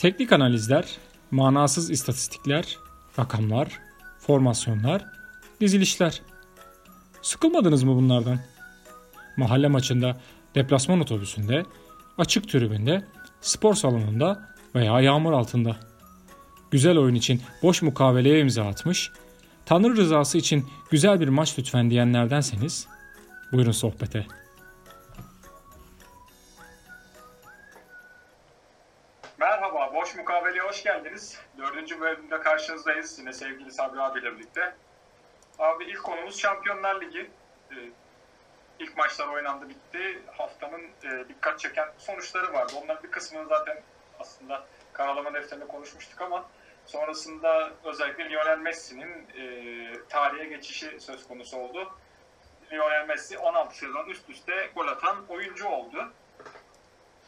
Teknik analizler, manasız istatistikler, rakamlar, formasyonlar, dizilişler. Sıkılmadınız mı bunlardan? Mahalle maçında, deplasman otobüsünde, açık tribünde, spor salonunda veya yağmur altında. Güzel oyun için boş mukaveleye imza atmış, Tanrı rızası için güzel bir maç lütfen diyenlerdenseniz buyurun sohbete. Konumuz Şampiyonlar Ligi. Ee, ilk maçlar oynandı bitti. Haftanın e, dikkat çeken sonuçları vardı. Onların bir kısmını zaten aslında karalama defterinde konuşmuştuk ama sonrasında özellikle Lionel Messi'nin e, tarihe geçişi söz konusu oldu. Lionel Messi 16 sezon üst üste gol atan oyuncu oldu.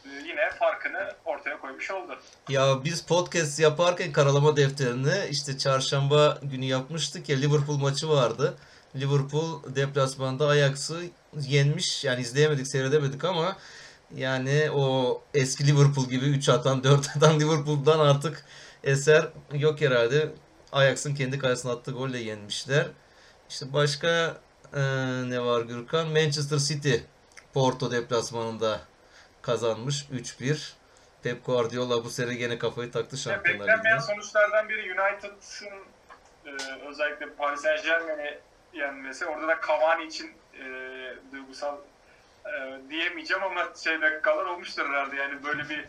Ee, yine farkını ortaya koymuş oldu. Ya biz podcast yaparken karalama defterini işte çarşamba günü yapmıştık ya Liverpool maçı vardı. Liverpool deplasmanda Ajax'ı yenmiş. Yani izleyemedik, seyredemedik ama yani o eski Liverpool gibi 3 atan 4 atan Liverpool'dan artık eser yok herhalde. Ajax'ın kendi kalesine attığı golle yenmişler. İşte başka e, ne var Gürkan? Manchester City Porto deplasmanında kazanmış 3-1. Pep Guardiola bu sene gene kafayı taktı Şampiyonlar beklenmeyen sonuçlardan biri United'ın e, özellikle Paris Saint Germain'i yenmesi. Orada da Cavani için e, duygusal e, diyemeyeceğim ama şey dakikalar olmuştur herhalde. Yani böyle bir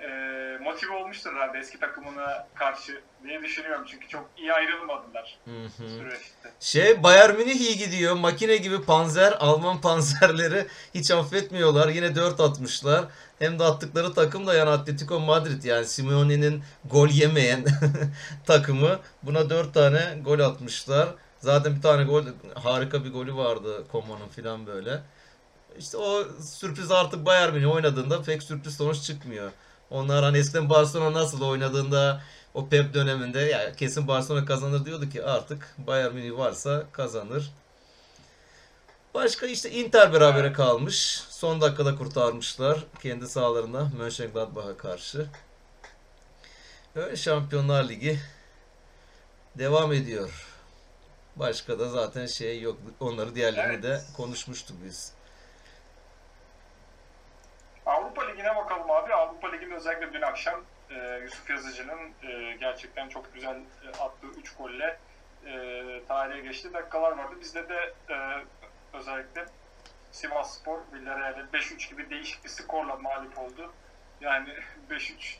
e, motive olmuştur herhalde eski takımına karşı diye düşünüyorum. Çünkü çok iyi ayrılmadılar Hı hı. süreçte. Şey Bayern Münih iyi gidiyor. Makine gibi panzer, Alman panzerleri hiç affetmiyorlar. Yine 4 atmışlar. Hem de attıkları takım da yani Atletico Madrid yani Simeone'nin gol yemeyen takımı. Buna 4 tane gol atmışlar. Zaten bir tane gol harika bir golü vardı Coman'ın filan böyle. İşte o sürpriz artık Bayern Münih oynadığında pek sürpriz sonuç çıkmıyor. Onlar hani eskiden Barcelona nasıl oynadığında o Pep döneminde ya kesin Barcelona kazanır diyordu ki artık Bayern Münih varsa kazanır. Başka işte Inter berabere kalmış. Son dakikada kurtarmışlar kendi sahalarında Mönchengladbach'a karşı. Öyle Şampiyonlar Ligi devam ediyor. Başka da zaten şey yok. Onları diğerlerini de Evet. konuşmuştuk biz. Avrupa Ligi'ne bakalım abi. Avrupa Ligi'nde özellikle dün akşam e, Yusuf Yazıcı'nın e, gerçekten çok güzel e, attığı 3 golle e, tarihe geçti dakikalar vardı. Bizde de e, özellikle Sivas Spor Villarreal'e 5-3 gibi değişik bir skorla mağlup oldu. Yani 5-3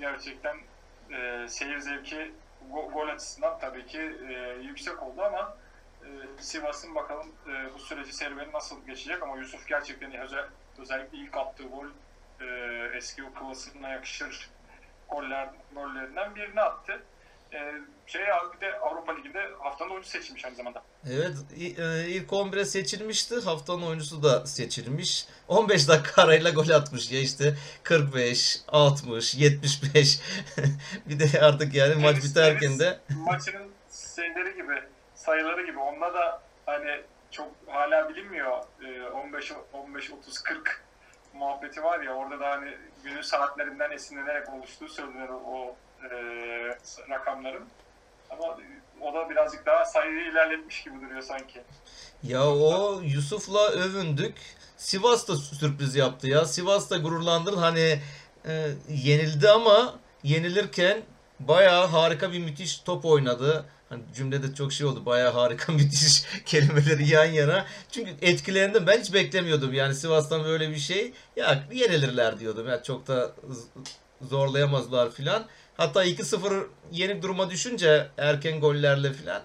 gerçekten e, seyir zevki go- gol açısından tabii ki e, yüksek oldu ama e, Sivas'ın bakalım e, bu süreci serüveni nasıl geçecek ama Yusuf gerçekten özel, özellikle ilk attığı gol e, eski o klasına yakışır goller, gollerinden birini attı. E, şey abi bir de Avrupa Ligi'nde haftanın oyuncusu seçilmiş aynı zamanda. Evet e, ilk 11'e seçilmişti. Haftanın oyuncusu da seçilmiş. 15 dakika arayla gol atmış ya işte 45, 60, 75. bir de artık yani maç Deniz- biterken de maçının şeyleri gibi sayıları gibi onda da hani çok hala bilinmiyor. E, 15 15 30 40 muhabbeti var ya orada da hani günün saatlerinden esinlenerek oluştuğu söyleniyor o e, rakamların. Ama o da birazcık daha sayıyı ilerletmiş gibi duruyor sanki. ya o Yusuf'la övündük. Sivas da sürpriz yaptı ya. Sivas da gururlandırdı. Hani e, yenildi ama yenilirken bayağı harika bir müthiş top oynadı. Hani cümlede çok şey oldu. Bayağı harika müthiş kelimeleri yan yana. Çünkü etkilendim. Ben hiç beklemiyordum. Yani Sivas'tan böyle bir şey. Ya yenilirler diyordum. Ya çok da zorlayamazlar filan. Hatta 2-0 yenik duruma düşünce erken gollerle filan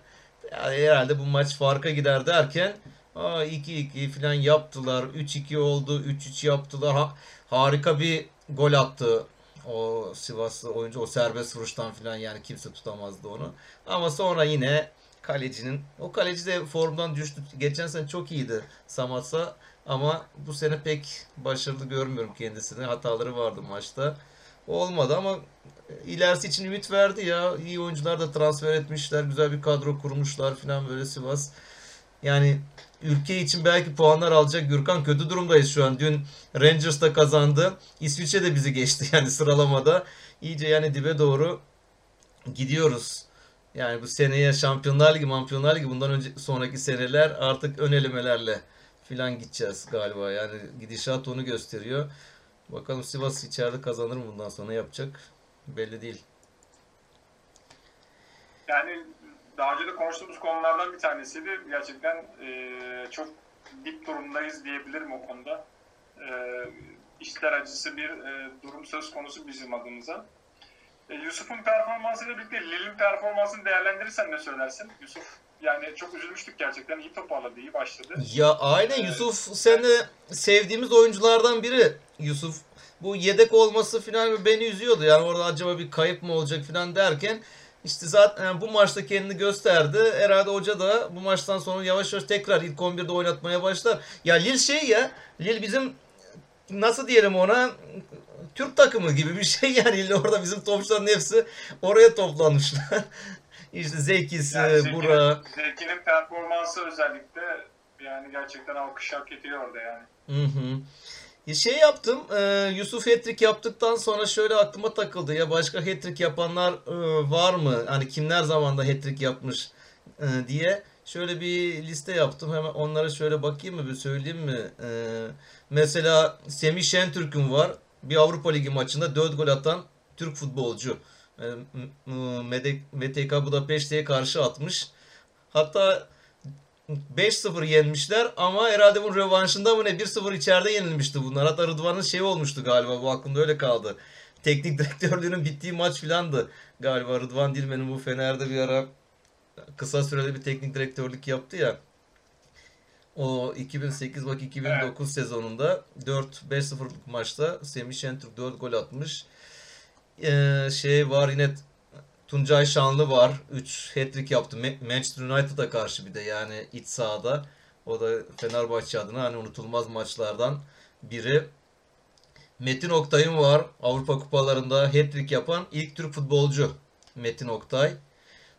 ya herhalde bu maç farka gider derken aa 2-2 filan yaptılar. 3-2 oldu. 3-3 yaptılar. Ha- harika bir gol attı o Sivaslı oyuncu o serbest vuruştan filan yani kimse tutamazdı onu. Ama sonra yine kalecinin o kaleci de formdan düştü. Geçen sene çok iyiydi Samatsa ama bu sene pek başarılı görmüyorum kendisini. Hataları vardı maçta. Olmadı ama ilerisi için ümit verdi ya. İyi oyuncular da transfer etmişler. Güzel bir kadro kurmuşlar filan böyle Sivas. Yani ülke için belki puanlar alacak. Gürkan kötü durumdayız şu an. Dün Rangers da kazandı. İsviçre de bizi geçti yani sıralamada. İyice yani dibe doğru gidiyoruz. Yani bu seneye Şampiyonlar Ligi, Şampiyonlar Ligi bundan önce sonraki seneler artık ön elemelerle filan gideceğiz galiba. Yani gidişat onu gösteriyor. Bakalım Sivas içeride kazanır mı bundan sonra yapacak belli değil. Yani daha önce de konuştuğumuz konulardan bir tanesiydi. Gerçekten e, çok dip durumdayız diyebilirim o konuda. E, işler acısı bir e, durum söz konusu bizim adımıza. E, Yusuf'un performansıyla birlikte Lille'in performansını değerlendirirsen ne söylersin? Yusuf yani çok üzülmüştük gerçekten. iyi toparladı, iyi başladı. Ya aynen Yusuf sen de sevdiğimiz oyunculardan biri. Yusuf bu yedek olması falan beni üzüyordu. Yani orada acaba bir kayıp mı olacak falan derken işte zaten yani bu maçta kendini gösterdi. Herhalde hoca da bu maçtan sonra yavaş yavaş tekrar ilk 11'de oynatmaya başlar. Ya Lille şey ya, Lille bizim nasıl diyelim ona Türk takımı gibi bir şey yani orada bizim topçuların hepsi oraya toplanmışlar. İşte Zekisi, Yani Burak. Zeki'nin performansı özellikle yani gerçekten alkış hak ediyor orada yani. Hı hı. Şey yaptım, e, Yusuf hat-trick yaptıktan sonra şöyle aklıma takıldı. Ya başka hat-trick yapanlar e, var mı? Hani kimler zamanda hat-trick yapmış e, diye. Şöyle bir liste yaptım. Hemen onlara şöyle bakayım mı, bir söyleyeyim mi? E, mesela Semih Şentürk'ün var. Bir Avrupa Ligi maçında 4 gol atan Türk futbolcu. E, MTK Budapeşte'ye karşı atmış. Hatta 5-0 yenmişler ama herhalde bunun rövanşında mı ne 1-0 içeride yenilmişti bunlar. Hatta Rıdvan'ın şey olmuştu galiba bu aklımda öyle kaldı. Teknik direktörlüğünün bittiği maç filandı. Galiba Rıdvan Dilmen'in bu Fener'de bir ara kısa sürede bir teknik direktörlük yaptı ya. O 2008 bak 2009 sezonunda 4-5-0'lık maçta Semih Şentürk 4 gol atmış. Ee, şey var yine Tuncay Şanlı var. 3 hat-trick yaptı. Ma- Manchester United'a karşı bir de yani iç sahada. O da Fenerbahçe adına hani unutulmaz maçlardan biri. Metin Oktay'ın var. Avrupa kupalarında hat-trick yapan ilk Türk futbolcu Metin Oktay.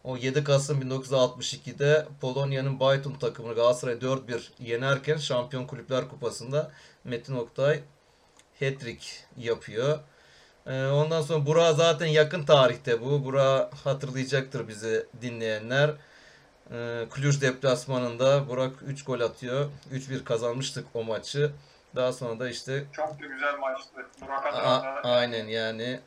O 7 Kasım 1962'de Polonya'nın Baytum takımını Galatasaray 4-1 yenerken Şampiyon Kulüpler Kupası'nda Metin Oktay hat-trick yapıyor. Ee, Ondan sonra Burak zaten yakın tarihte bu. Burak hatırlayacaktır bizi dinleyenler. Ee, Cluj deplasmanında Burak 3 gol atıyor. 3-1 kazanmıştık o maçı. Daha sonra da işte Çok da güzel maçtı. Burak a- aynen yani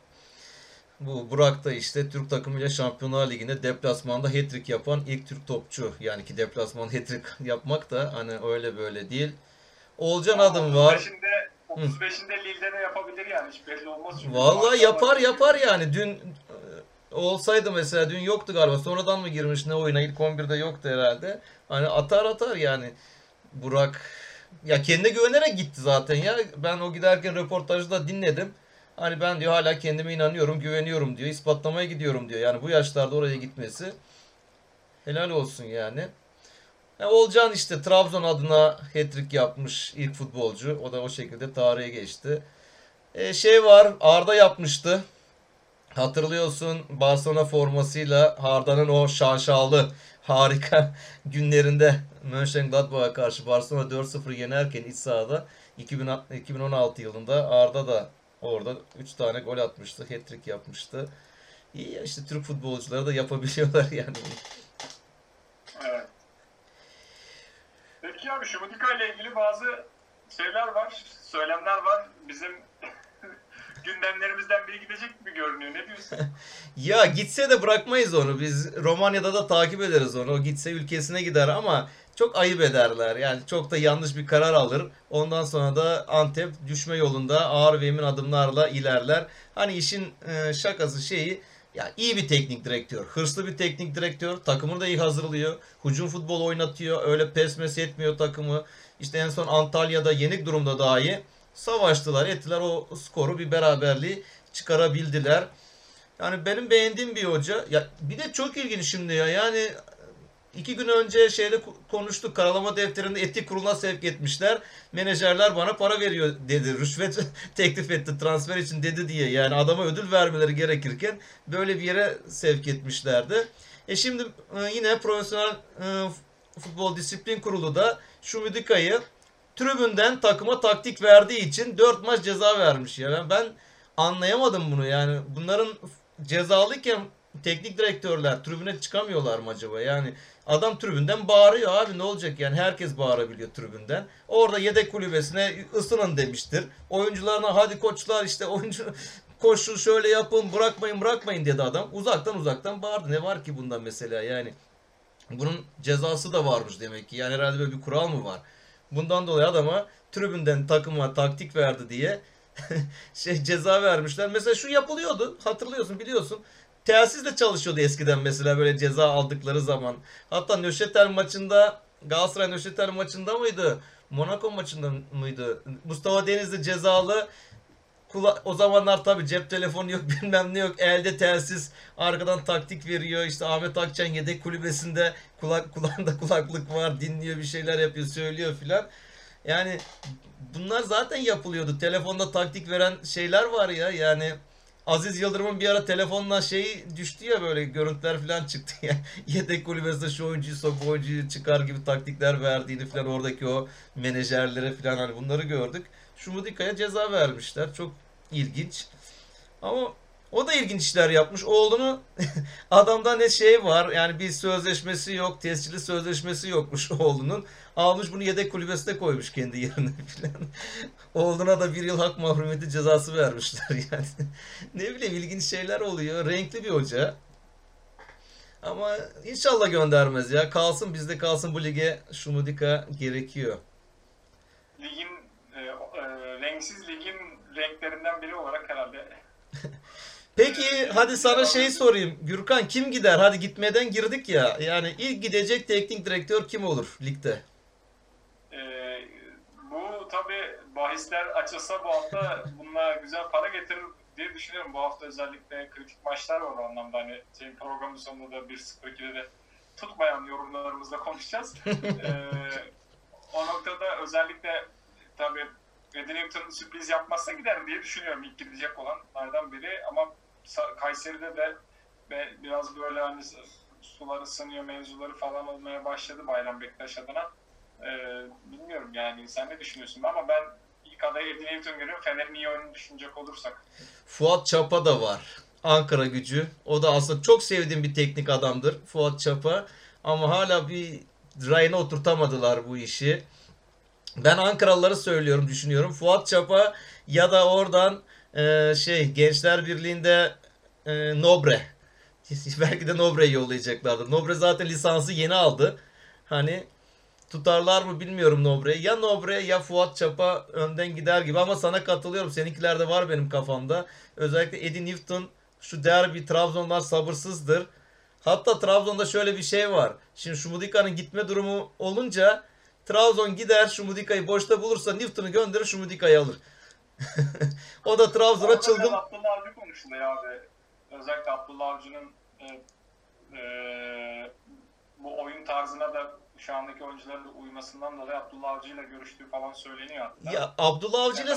bu Burak da işte Türk takımıyla Şampiyonlar Ligi'nde deplasmanda hat-trick yapan ilk Türk topçu. Yani ki deplasman hat-trick yapmak da hani öyle böyle değil. Olcan adım var. 35'inde 35'inde Lille'de de yapabilir yani hiç belli olmaz. Çünkü Vallahi yapar yapar yani. Dün e, olsaydı mesela dün yoktu galiba. Sonradan mı girmiş ne oyuna? İlk 11'de yoktu herhalde. Hani atar atar yani. Burak ya kendine güvenerek gitti zaten ya. Ben o giderken röportajı da dinledim. Hani ben diyor hala kendime inanıyorum, güveniyorum diyor. ispatlamaya gidiyorum diyor. Yani bu yaşlarda oraya gitmesi helal olsun yani. Ya Olcan işte Trabzon adına hat-trick yapmış ilk futbolcu. O da o şekilde tarihe geçti. E, şey var Arda yapmıştı. Hatırlıyorsun Barcelona formasıyla Arda'nın o şaşalı harika günlerinde Mönchengladbach'a karşı Barcelona 4-0 yenerken iç sahada 2000 2016 yılında Arda da orada 3 tane gol atmıştı. Hat-trick yapmıştı. İyi ya işte Türk futbolcuları da yapabiliyorlar yani. Evet. Peki abi Şumudika ile ilgili bazı şeyler var, söylemler var. Bizim gündemlerimizden biri gidecek gibi görünüyor. Ne diyorsun? Ya gitse de bırakmayız onu. Biz Romanya'da da takip ederiz onu. O gitse ülkesine gider ama çok ayıp ederler. Yani çok da yanlış bir karar alır. Ondan sonra da Antep düşme yolunda ağır ve emin adımlarla ilerler. Hani işin e, şakası şeyi ya iyi bir teknik direktör, hırslı bir teknik direktör, takımını da iyi hazırlıyor. Hücum futbol oynatıyor, öyle pes mes etmiyor takımı. İşte en son Antalya'da yenik durumda dahi savaştılar, ettiler o skoru bir beraberliği çıkarabildiler. Yani benim beğendiğim bir hoca. Ya bir de çok ilginç şimdi ya. Yani iki gün önce şeyle ko- konuştuk. Karalama defterinde etik kuruluna sevk etmişler. Menajerler bana para veriyor dedi. Rüşvet teklif etti transfer için dedi diye. Yani adama ödül vermeleri gerekirken böyle bir yere sevk etmişlerdi. E şimdi e, yine profesyonel e, Futbol Disiplin Kurulu da Şumidika'yı tribünden takıma taktik verdiği için 4 maç ceza vermiş ya. Ben, ben anlayamadım bunu yani. Bunların cezalıyken teknik direktörler tribüne çıkamıyorlar mı acaba? Yani adam tribünden bağırıyor abi ne olacak yani herkes bağırabiliyor tribünden. Orada yedek kulübesine ısının demiştir. Oyuncularına hadi koçlar işte oyuncu koşun şöyle yapın bırakmayın bırakmayın dedi adam. Uzaktan uzaktan bağırdı. Ne var ki bunda mesela yani. Bunun cezası da varmış demek ki. Yani herhalde böyle bir kural mı var? Bundan dolayı adama tribünden takıma taktik verdi diye şey ceza vermişler. Mesela şu yapılıyordu. Hatırlıyorsun biliyorsun. Telsizle çalışıyordu eskiden mesela böyle ceza aldıkları zaman. Hatta Nöşetel maçında Galatasaray Nöşetel maçında mıydı? Monaco maçında mıydı? Mustafa Denizli cezalı Kula o zamanlar tabi cep telefonu yok bilmem ne yok elde telsiz arkadan taktik veriyor işte Ahmet Akçan yedek kulübesinde kulak kulağında kulaklık var dinliyor bir şeyler yapıyor söylüyor filan. Yani bunlar zaten yapılıyordu. Telefonda taktik veren şeyler var ya yani Aziz Yıldırım'ın bir ara telefonla şeyi düştü ya böyle görüntüler falan çıktı ya. Yedek kulübesinde şu oyuncuyu sok oyuncuyu çıkar gibi taktikler verdiğini falan oradaki o menajerlere falan hani bunları gördük. Şumudika'ya ceza vermişler. Çok ilginç. Ama o da ilginç işler yapmış. Oğlunu adamda ne şey var yani bir sözleşmesi yok. Tescilli sözleşmesi yokmuş oğlunun. Almış bunu yedek kulübesine koymuş kendi yerine falan. Oğluna da bir yıl hak mahrumiyeti cezası vermişler yani. ne bileyim ilginç şeyler oluyor. Renkli bir hoca. Ama inşallah göndermez ya. Kalsın bizde kalsın bu lige Şumudika gerekiyor. Ligin e, e, renksiz ligin renklerinden biri olarak herhalde. Peki hadi sana şey sorayım. Gürkan kim gider? Hadi gitmeden girdik ya. Yani ilk gidecek teknik direktör kim olur ligde? E, bu tabi bahisler açılsa bu hafta bununla güzel para getirir diye düşünüyorum. Bu hafta özellikle kritik maçlar var o anlamda. Hani senin programın sonunda da 1-0-2'de de tutmayan yorumlarımızla konuşacağız. e, o noktada özellikle tabii Edinington sürpriz yapmazsa gider diye düşünüyorum ilk gidecek olanlardan biri ama Kayseri'de de biraz böyle hani sular ısınıyor mevzuları falan olmaya başladı Bayram Bektaş adına. Ee, bilmiyorum yani sen ne düşünüyorsun ama ben ilk adayı Edinington görüyorum. Fener'in iyi oyunu düşünecek olursak. Fuat Çapa da var. Ankara gücü. O da aslında çok sevdiğim bir teknik adamdır. Fuat Çapa. Ama hala bir rayına oturtamadılar bu işi. Ben Ankaralıları söylüyorum, düşünüyorum. Fuat Çapa ya da oradan e, şey Gençler Birliği'nde e, Nobre. Belki de Nobre'yi yollayacaklardı. Nobre zaten lisansı yeni aldı. Hani tutarlar mı bilmiyorum Nobre'yi. Ya Nobre ya Fuat Çapa önden gider gibi ama sana katılıyorum. Seninkiler de var benim kafamda. Özellikle Eddie Newton şu derbi Trabzonlar sabırsızdır. Hatta Trabzon'da şöyle bir şey var. Şimdi Şumudika'nın gitme durumu olunca Trabzon gider Şumudika'yı boşta bulursa Newton'u gönderir Şumudika'yı alır. o da Trabzon'a çılgın... Abdullah Avcı konuşuluyor abi. Özellikle Abdullah Avcı'nın e, e, bu oyun tarzına da şu andaki oyuncuların da uymasından dolayı Abdullah Avcı ile görüştüğü falan söyleniyor hatta. Ya Abdullah Avcı ile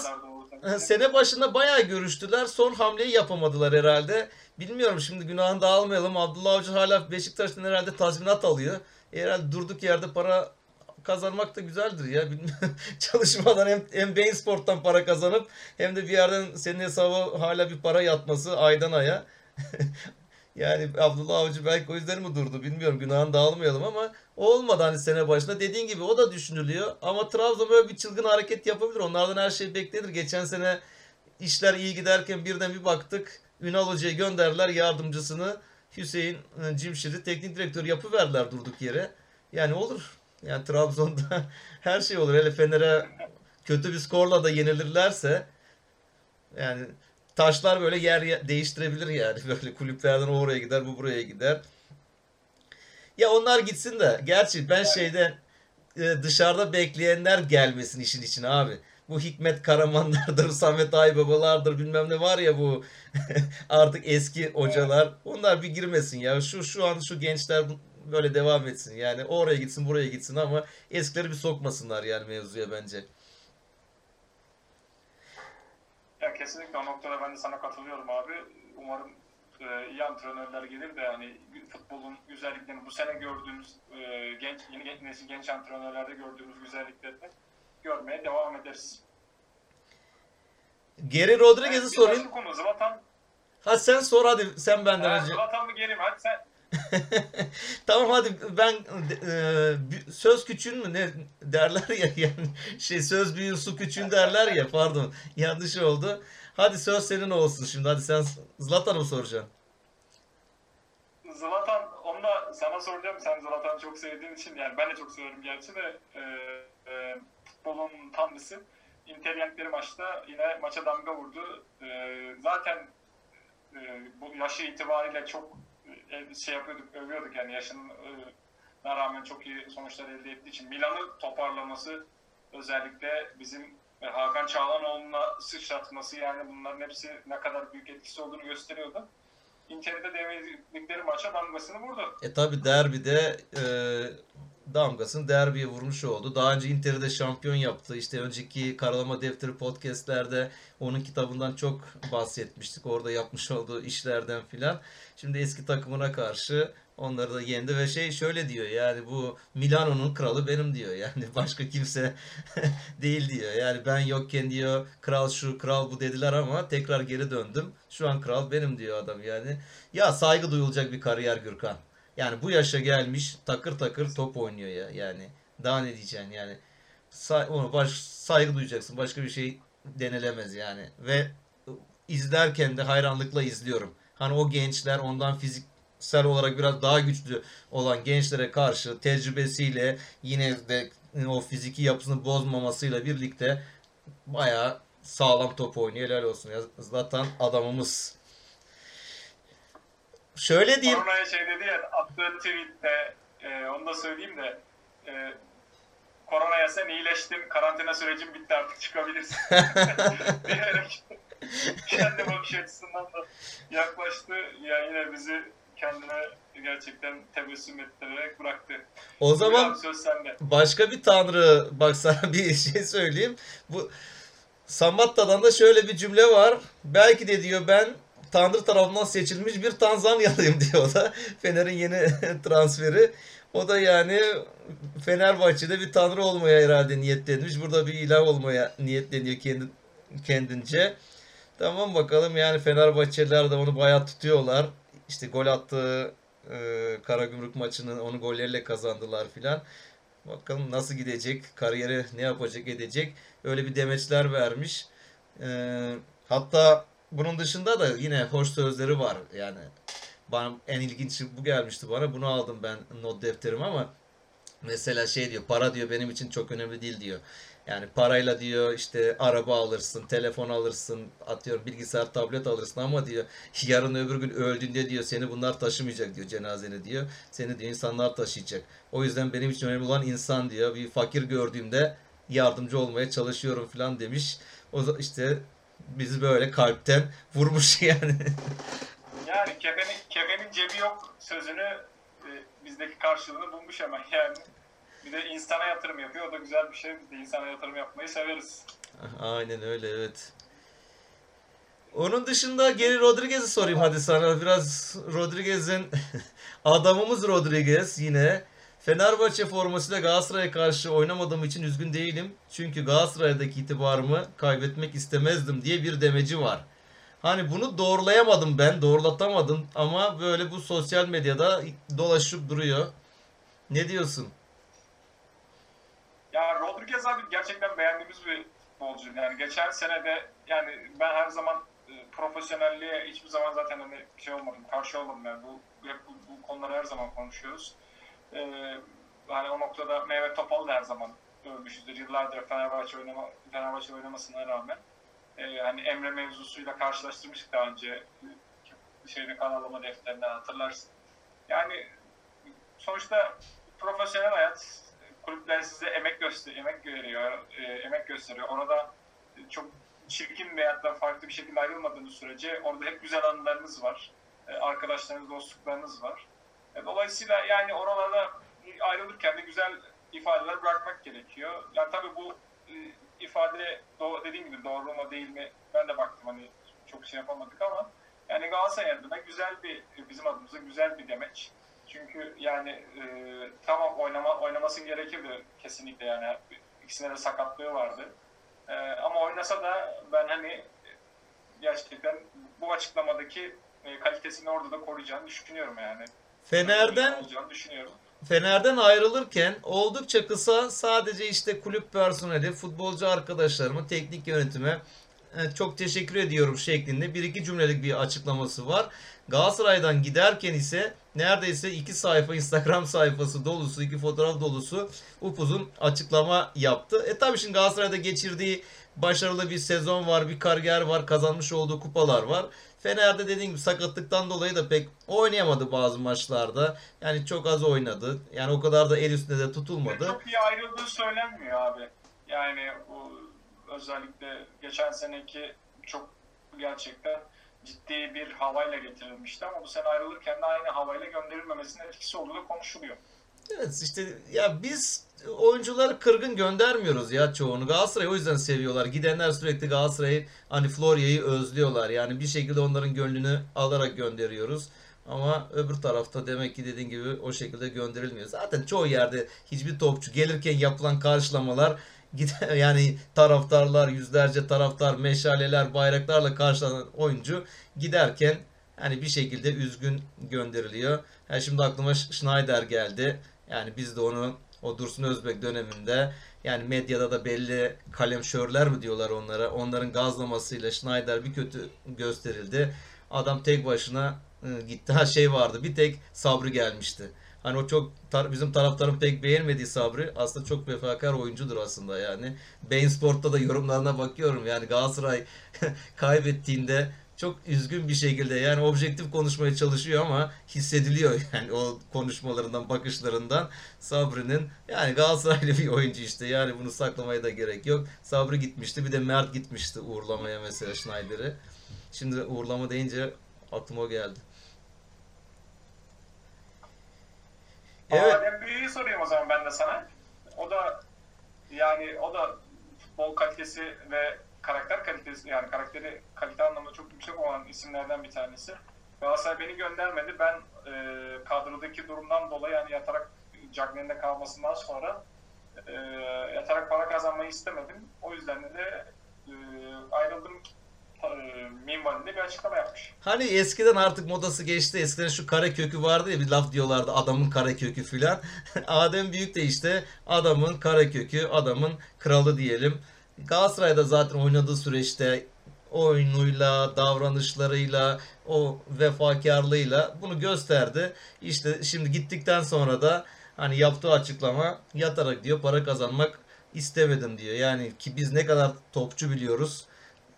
sene başında bayağı görüştüler. Son hamleyi yapamadılar herhalde. Bilmiyorum şimdi günahını dağılmayalım. Abdullah Avcı hala Beşiktaş'tan herhalde tazminat alıyor. Herhalde durduk yerde para kazanmak da güzeldir ya. Çalışmadan hem, hem Bein Sport'tan para kazanıp hem de bir yerden senin hesaba hala bir para yatması aydan aya. yani Abdullah Avcı belki o yüzden mi durdu bilmiyorum. Günahını dağılmayalım ama o olmadı hani sene başında. Dediğin gibi o da düşünülüyor. Ama Trabzon böyle bir çılgın hareket yapabilir. Onlardan her şey beklenir. Geçen sene işler iyi giderken birden bir baktık. Ünal Hoca'yı gönderdiler yardımcısını. Hüseyin e, Cimşir'i teknik direktör yapıverdiler durduk yere. Yani olur. Yani Trabzon'da her şey olur. Hele Fener'e kötü bir skorla da yenilirlerse yani taşlar böyle yer değiştirebilir yani. Böyle kulüplerden o oraya gider, bu buraya gider. Ya onlar gitsin de. Gerçi ben şeyde e, dışarıda bekleyenler gelmesin işin içine abi. Bu Hikmet Karamanlardır, Samet Aybabalardır bilmem ne var ya bu artık eski hocalar. Onlar bir girmesin ya. Şu şu an şu gençler böyle devam etsin. Yani oraya gitsin buraya gitsin ama eskileri bir sokmasınlar yani mevzuya bence. Ya kesinlikle o noktada ben de sana katılıyorum abi. Umarım e, iyi antrenörler gelir de hani futbolun güzelliklerini bu sene gördüğümüz e, genç yeni genç, nesil genç antrenörlerde gördüğümüz güzelliklerini görmeye devam ederiz. Geri Rodriguez'i Evet, sorayım. konu Zlatan. Hadi sen sor hadi sen benden Ha, önce. Zlatan mı geleyim? Hadi sen. Tamam hadi ben e, söz küçüğün mü ne derler ya yani şey söz büyüğün su küçüğün derler ya pardon yanlış oldu. Hadi söz senin olsun şimdi hadi sen Zlatan'ı soracaksın? Zlatan, onu da sana soracağım. Sen Zlatan'ı çok sevdiğin için, yani ben de çok severim gerçi de e, e, futbolun tanrısı. Inter yendikleri maçta yine maça damga vurdu. E, zaten e, bu yaşı itibariyle çok şey yapıyorduk, övüyorduk yani yaşına rağmen çok iyi sonuçlar elde ettiği için. Milan'ı toparlaması özellikle bizim e, Hakan Çağlanoğlu'na sıçratması yani bunların hepsi ne kadar büyük etkisi olduğunu gösteriyordu. Inter'de devirdikleri maça damgasını vurdu. E tabi derbide e, damgasını derbiye vurmuş oldu. Daha önce Inter'i de şampiyon yaptı. İşte önceki Karalama Defteri podcastlerde onun kitabından çok bahsetmiştik. Orada yapmış olduğu işlerden filan. Şimdi eski takımına karşı onları da yendi ve şey şöyle diyor yani bu Milano'nun kralı benim diyor. Yani başka kimse değil diyor. Yani ben yokken diyor kral şu kral bu dediler ama tekrar geri döndüm. Şu an kral benim diyor adam yani. Ya saygı duyulacak bir kariyer Gürkan. Yani bu yaşa gelmiş takır takır top oynuyor ya yani. Daha ne diyeceksin yani. Say, ona baş, saygı duyacaksın. Başka bir şey denilemez yani. Ve izlerken de hayranlıkla izliyorum. Hani o gençler ondan fiziksel olarak biraz daha güçlü olan gençlere karşı tecrübesiyle yine de o fiziki yapısını bozmamasıyla birlikte bayağı sağlam top oynuyor. Helal olsun ya. Zaten adamımız. Şöyle diyeyim. Koronaya şey dedi ya attığı tweette e, onu da söyleyeyim de e, koronaya sen iyileştin karantina sürecin bitti artık çıkabilirsin diyerek kendi bakış açısından da yaklaştı. Ya yine bizi kendine gerçekten tebessüm ettirerek bıraktı. O zaman başka bir tanrı bak sana bir şey söyleyeyim. Bu Samatta'dan da şöyle bir cümle var. Belki de diyor ben Tanrı tarafından seçilmiş bir Tanzanyalıyım diyor o da. Fener'in yeni transferi. O da yani Fenerbahçe'de bir tanrı olmaya herhalde niyetlenmiş. Burada bir ilah olmaya niyetleniyor kendi, kendince. Tamam bakalım yani Fenerbahçeliler de onu bayağı tutuyorlar. İşte gol attığı e, Karagümrük maçını onu golleriyle kazandılar filan. Bakalım nasıl gidecek, kariyeri ne yapacak edecek. Öyle bir demeçler vermiş. Ee, hatta bunun dışında da yine hoş sözleri var. Yani bana en ilginç bu gelmişti bana. Bunu aldım ben not defterim ama mesela şey diyor para diyor benim için çok önemli değil diyor. Yani parayla diyor işte araba alırsın, telefon alırsın, atıyorum bilgisayar, tablet alırsın ama diyor yarın öbür gün öldüğünde diyor seni bunlar taşımayacak diyor cenazeni diyor. Seni diyor insanlar taşıyacak. O yüzden benim için önemli olan insan diyor. Bir fakir gördüğümde yardımcı olmaya çalışıyorum falan demiş. O işte bizi böyle kalpten vurmuş yani. Yani kefenin, kefenin cebi yok sözünü e, bizdeki karşılığını bulmuş hemen yani. Bir de insana yatırım yapıyor. O da güzel bir şey. Biz de insana yatırım yapmayı severiz. Aynen öyle evet. Onun dışında geri Rodriguez'i sorayım hadi sana. Biraz Rodriguez'in adamımız Rodriguez yine. Fenerbahçe formasıyla Galatasaray'a karşı oynamadığım için üzgün değilim. Çünkü Galatasaray'daki itibarımı kaybetmek istemezdim diye bir demeci var. Hani bunu doğrulayamadım ben, doğrulatamadım ama böyle bu sosyal medyada dolaşıp duruyor. Ne diyorsun? Ya Rodriguez abi gerçekten beğendiğimiz bir futbolcu. Yani geçen sene de yani ben her zaman e, profesyonelliğe hiçbir zaman zaten hani şey olmadım, karşı olmadım yani bu, bu, bu konuları her zaman konuşuyoruz. Ee, hani o noktada Mehmet Topal'ı da her zaman övmüşüzdür. Yıllardır Fenerbahçe oynama, Fenerbahçe oynamasına rağmen. Ee, hani Emre mevzusuyla karşılaştırmıştık daha önce şeyde kanalama defterinden hatırlarsın. Yani sonuçta profesyonel hayat kulüpler size emek göster emek veriyor, e, emek gösteriyor. Ona da çok çirkin veyahut da farklı bir şekilde ayrılmadığınız sürece orada hep güzel anılarınız var. E, arkadaşlarınız, dostluklarınız var. E, dolayısıyla yani oralarda ayrılırken de güzel ifadeler bırakmak gerekiyor. Yani tabii bu e, ifade dediğim gibi doğru mu değil mi ben de baktım hani çok şey yapamadık ama Yani Galatasaray adına güzel bir bizim adımıza güzel bir demeç. Çünkü yani e, tamam oynama oynamasın gerekirdi kesinlikle yani ikisine de sakatlığı vardı. E, ama oynasa da ben hani gerçekten bu açıklamadaki e, kalitesini orada da koruyacağını düşünüyorum yani. Fener'den. Fener'den ayrılırken oldukça kısa sadece işte kulüp personeli, futbolcu arkadaşlarıma, teknik yönetime e, çok teşekkür ediyorum şeklinde bir iki cümlelik bir açıklaması var. Galatasaray'dan giderken ise neredeyse iki sayfa Instagram sayfası dolusu, iki fotoğraf dolusu upuzun açıklama yaptı. E tabi şimdi Galatasaray'da geçirdiği başarılı bir sezon var, bir kariyer var, kazanmış olduğu kupalar var. Fener'de dediğim gibi sakatlıktan dolayı da pek oynayamadı bazı maçlarda. Yani çok az oynadı. Yani o kadar da el üstünde de tutulmadı. Çok iyi ayrıldığı söylenmiyor abi. Yani bu özellikle geçen seneki çok gerçekten ciddi bir havayla getirilmişti ama bu sene ayrılırken de aynı havayla gönderilmemesinin etkisi olduğu da konuşuluyor. Evet işte ya biz oyuncuları kırgın göndermiyoruz ya çoğunu. Galatasaray'ı o yüzden seviyorlar. Gidenler sürekli Galatasaray'ı hani Florya'yı özlüyorlar. Yani bir şekilde onların gönlünü alarak gönderiyoruz. Ama öbür tarafta demek ki dediğin gibi o şekilde gönderilmiyor. Zaten çoğu yerde hiçbir topçu gelirken yapılan karşılamalar yani taraftarlar, yüzlerce taraftar, meşaleler, bayraklarla karşılanan oyuncu giderken hani bir şekilde üzgün gönderiliyor. Yani şimdi aklıma Schneider geldi. Yani biz de onu o Dursun Özbek döneminde yani medyada da belli kalemşörler mi diyorlar onlara. Onların gazlamasıyla Schneider bir kötü gösterildi. Adam tek başına ıı, gitti. Ha şey vardı. Bir tek Sabri gelmişti. Hani o çok tar- bizim taraftarın pek beğenmediği Sabri aslında çok vefakar oyuncudur aslında yani. Bein Sport'ta da yorumlarına bakıyorum. Yani Galatasaray kaybettiğinde çok üzgün bir şekilde yani objektif konuşmaya çalışıyor ama hissediliyor yani o konuşmalarından, bakışlarından Sabri'nin yani Galatasaraylı bir oyuncu işte yani bunu saklamaya da gerek yok. Sabri gitmişti bir de Mert gitmişti uğurlamaya mesela Schneider'i. Şimdi uğurlama deyince aklıma geldi. Evet. Adem Büyü'yü sorayım o zaman ben de sana. O da yani o da futbol kalitesi ve karakter kalitesi yani karakteri kalite anlamında çok yüksek olan isimlerden bir tanesi. Galatasaray beni göndermedi. Ben e, kadrodaki durumdan dolayı yani yatarak Cagney'in kalmasından sonra e, yatarak para kazanmayı istemedim. O yüzden de e, ayrıldım e, minvalinde bir açıklama yapmış. Hani eskiden artık modası geçti. Eskiden şu kare kökü vardı ya bir laf diyorlardı adamın kare kökü filan. Adem Büyük de işte adamın kare kökü, adamın kralı diyelim. Galatasaray'da zaten oynadığı süreçte oyunuyla, davranışlarıyla, o vefakarlığıyla bunu gösterdi. İşte şimdi gittikten sonra da hani yaptığı açıklama yatarak diyor para kazanmak istemedim diyor. Yani ki biz ne kadar topçu biliyoruz.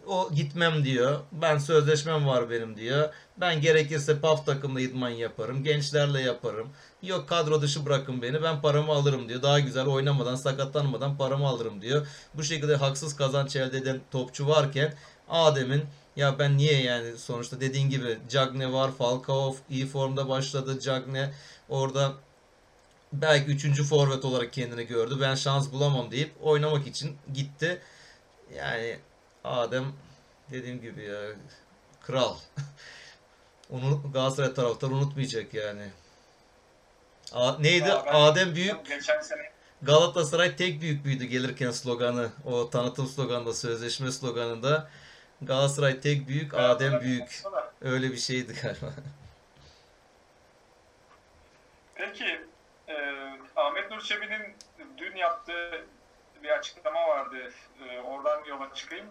O gitmem diyor. Ben sözleşmem var benim diyor. Ben gerekirse PAF takımla idman yaparım. Gençlerle yaparım. Yok kadro dışı bırakın beni ben paramı alırım diyor. Daha güzel oynamadan sakatlanmadan paramı alırım diyor. Bu şekilde haksız kazanç elde eden topçu varken Adem'in ya ben niye yani sonuçta dediğin gibi Cagne var Falcao iyi formda başladı Cagne orada belki üçüncü forvet olarak kendini gördü. Ben şans bulamam deyip oynamak için gitti. Yani Adem dediğim gibi ya kral. Onu Galatasaray taraftarı unutmayacak yani. A, neydi? Adem Büyük Geçen sene Galatasaray tek büyük büyüdü gelirken sloganı. O tanıtım sloganında, sözleşme sloganında Galatasaray tek büyük, Adem büyük. Öyle bir şeydi galiba. Peki e, Ahmet Nur Çebi'nin dün yaptığı bir açıklama vardı. E, oradan yola çıkayım.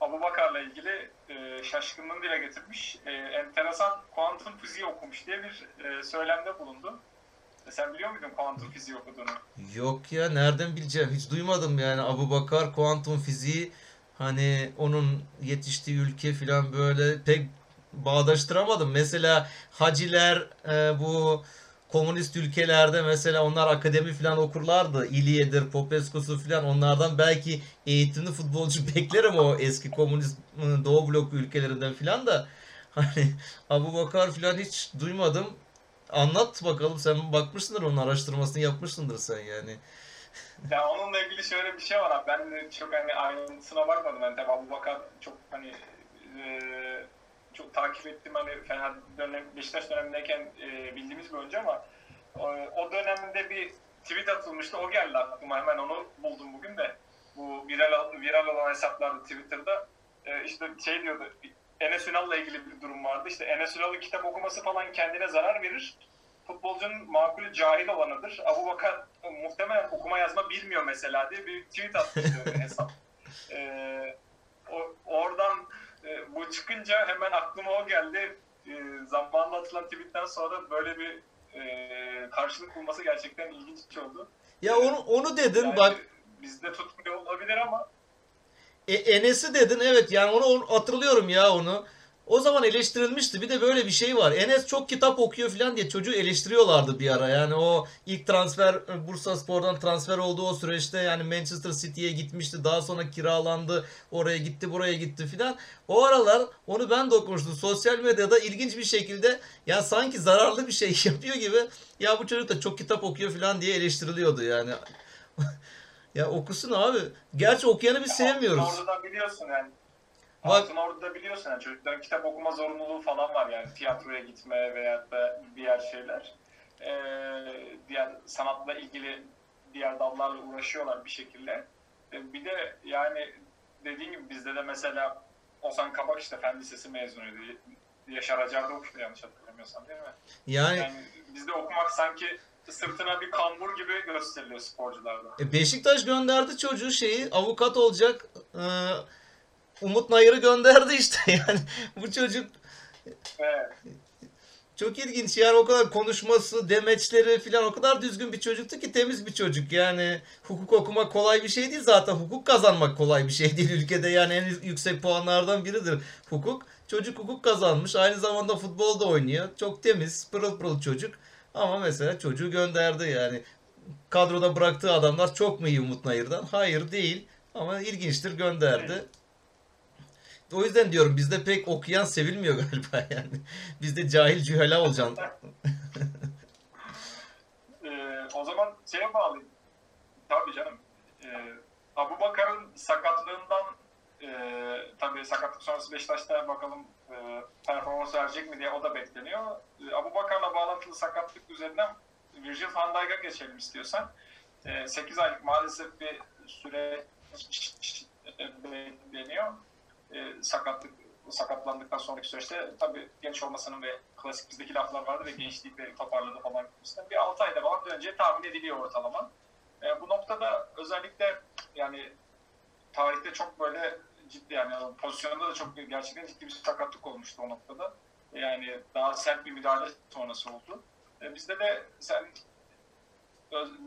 Abu Bakar'la ilgili e, şaşkınlığını dile getirmiş. E, enteresan kuantum fiziği okumuş diye bir e, söylemde bulundu. E, sen biliyor muydun kuantum fiziği okuduğunu? Yok ya nereden bileceğim? Hiç duymadım yani Abu Bakar kuantum fiziği hani onun yetiştiği ülke falan böyle pek bağdaştıramadım. Mesela haciler e, bu komünist ülkelerde mesela onlar akademi falan okurlardı. İlye'dir, Popescu'su falan onlardan belki eğitimli futbolcu beklerim o eski komünist ıı, Doğu bloku ülkelerinden falan da hani Abu Bakar falan hiç duymadım. Anlat bakalım sen bakmışsındır onun araştırmasını yapmışsındır sen yani. Ya onunla ilgili şöyle bir şey var abi. Ben de çok hani ayrıntısına bakmadım. Ben tabii Abu Bakar çok hani e, çok takip ettim hani Fener dönem, Beşiktaş dönemindeyken e, bildiğimiz bir oyuncu ama o, o dönemde bir tweet atılmıştı. O geldi aklıma hemen onu buldum bugün de. Bu viral, viral olan hesaplarda Twitter'da e, işte şey diyordu Enes Ünal'la ilgili bir durum vardı. İşte Enes Ünal'ın kitap okuması falan kendine zarar verir. Futbolcunun makulü cahil olanıdır. Abu Bakar e, muhtemelen okuma yazma bilmiyor mesela diye bir tweet atmıştı hesap. E, o, oradan e, bu çıkınca hemen aklıma o geldi. E, zamanla atılan tweetten sonra böyle bir e, karşılık bulması gerçekten ilginç oldu. Ya onu onu dedin Yani bak bizde tutmuyor olabilir ama E, Enes'i dedin evet yani onu, hatırlıyorum ya onu. O zaman eleştirilmişti. Bir de böyle bir şey var. Enes çok kitap okuyor falan diye çocuğu eleştiriyorlardı bir ara. Yani o ilk transfer e, Bursa Spor'dan transfer olduğu o süreçte yani Manchester City'ye gitmişti. Daha sonra kiralandı. Oraya gitti, buraya gitti filan. O aralar onu ben de okumuştum. Sosyal medyada ilginç bir şekilde ya sanki zararlı bir şey yapıyor gibi ya bu çocuk da çok kitap okuyor falan diye eleştiriliyordu yani. ya okusun abi. Gerçi okuyanı biz sevmiyoruz. Altın Ordu'da biliyorsun yani. Bak- Altın Ordu'da biliyorsun yani çocukların kitap okuma zorunluluğu falan var yani tiyatroya gitme veyahut da diğer şeyler. Ee, diğer sanatla ilgili diğer dallarla uğraşıyorlar bir şekilde. Ee, bir de yani dediğim gibi bizde de mesela Ozan Kabak işte Fen Lisesi mezunuydu. Yaşar Acar'da okuyordu yanlış hatırlamıyorsam değil mi? Yani Yani bizde okumak sanki sırtına bir kambur gibi gösteriliyor sporcularda. E, Beşiktaş gönderdi çocuğu şeyi avukat olacak. Ee, Umut Nayır'ı gönderdi işte yani bu çocuk Evet. çok ilginç yani o kadar konuşması, demeçleri falan o kadar düzgün bir çocuktu ki temiz bir çocuk yani hukuk okumak kolay bir şey değil zaten hukuk kazanmak kolay bir şey değil ülkede yani en yüksek puanlardan biridir hukuk. Çocuk hukuk kazanmış aynı zamanda futbol da oynuyor çok temiz pırıl pırıl çocuk ama mesela çocuğu gönderdi yani kadroda bıraktığı adamlar çok mu iyi Umut Nayır'dan? Hayır değil ama ilginçtir gönderdi. O yüzden diyorum bizde pek okuyan sevilmiyor galiba yani. Bizde cahil cühela olacaksın. Ee, o zaman şeye bağlayayım. Tabii canım. Ee, Abu Bakar'ın sakatlığından e, tabii sakatlık sonrası Beşiktaş'ta bakalım e, performans verecek mi diye o da bekleniyor. Ee, Abu Bakar'la bağlantılı sakatlık üzerinden Virgil van Dijk'a geçelim istiyorsan. Ee, 8 aylık maalesef bir süre e, bekleniyor. Ee, sakatlık sakatlandıktan sonraki süreçte tabii genç olmasının ve klasik bizdeki laflar vardı ve gençlikle toparladı falan gibisinden bir 6 ayda falan döneceği tahmin ediliyor ortalama. E, bu noktada özellikle yani tarihte çok böyle ciddi yani pozisyonunda da çok gerçekten ciddi bir sakatlık olmuştu o noktada. Yani daha sert bir müdahale sonrası oldu. E, bizde de sen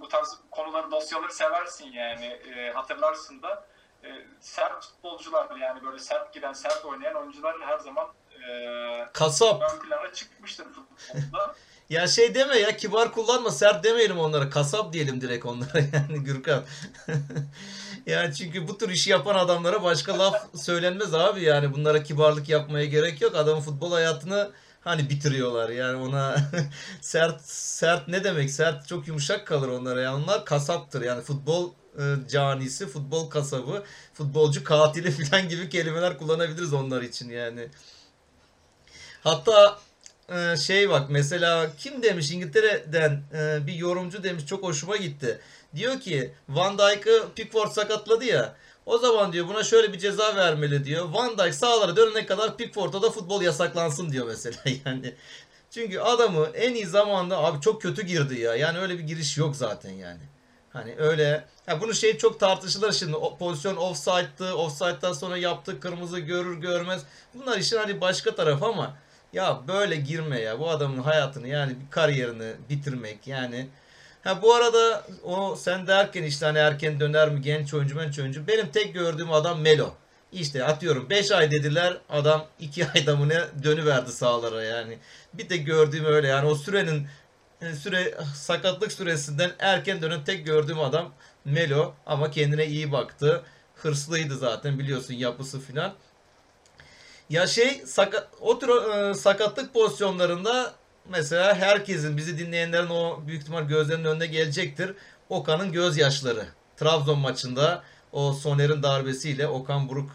bu tarz konuları, dosyaları seversin yani e, hatırlarsın da e, sert futbolcular yani böyle sert giden, sert oynayan oyuncular her zaman e, Kasap. ön plana çıkmıştır futbolda. Ya şey deme ya kibar kullanma sert demeyelim onlara. Kasap diyelim direkt onlara yani Gürkan. yani çünkü bu tür işi yapan adamlara başka laf söylenmez abi yani bunlara kibarlık yapmaya gerek yok. Adamın futbol hayatını hani bitiriyorlar yani ona sert sert ne demek sert çok yumuşak kalır onlara yani onlar kasaptır yani futbol e, canisi futbol kasabı futbolcu katili falan gibi kelimeler kullanabiliriz onlar için yani. Hatta ee, şey bak mesela kim demiş İngiltere'den e, bir yorumcu demiş çok hoşuma gitti. Diyor ki Van Dijk'ı Pickford sakatladı ya. O zaman diyor buna şöyle bir ceza vermeli diyor. Van Dijk sahalara dönene kadar Pickford'a da futbol yasaklansın diyor mesela yani. Çünkü adamı en iyi zamanda abi çok kötü girdi ya. Yani öyle bir giriş yok zaten yani. Hani öyle ha bunu şey çok tartışılır şimdi. O pozisyon offside'dı. Offside'dan sonra yaptı kırmızı görür görmez. Bunlar işin hani başka tarafı ama ya böyle girme ya. Bu adamın hayatını yani kariyerini bitirmek yani. Ha bu arada o sen derken işte hani erken döner mi genç oyuncu genç oyuncu. Benim tek gördüğüm adam Melo. İşte atıyorum 5 ay dediler adam 2 ayda mı ne dönüverdi sahalara yani. Bir de gördüğüm öyle yani o sürenin e, süre sakatlık süresinden erken dönen tek gördüğüm adam Melo ama kendine iyi baktı. Hırslıydı zaten biliyorsun yapısı filan. Ya şey saka, o tür e, sakatlık pozisyonlarında mesela herkesin bizi dinleyenlerin o büyük ihtimal gözlerinin önüne gelecektir. Okan'ın gözyaşları. Trabzon maçında O Soner'in darbesiyle Okan Buruk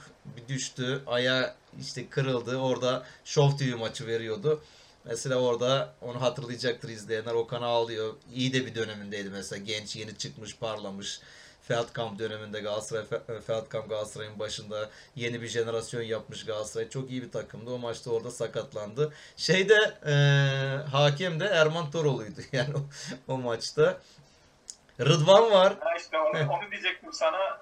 düştü. Aya işte kırıldı. Orada Show TV maçı veriyordu. Mesela orada onu hatırlayacaktır izleyenler. Okan ağlıyor. İyi de bir dönemindeydi mesela. Genç yeni çıkmış parlamış. Feldkamp döneminde Galatasaray Feldkamp Galatasaray'ın başında yeni bir jenerasyon yapmış Galatasaray. Çok iyi bir takımdı. O maçta orada sakatlandı. Şeyde e, hakem de Erman Toroğlu'ydu yani o, o maçta. Rıdvan var. Ha işte onu, onu diyecektim sana.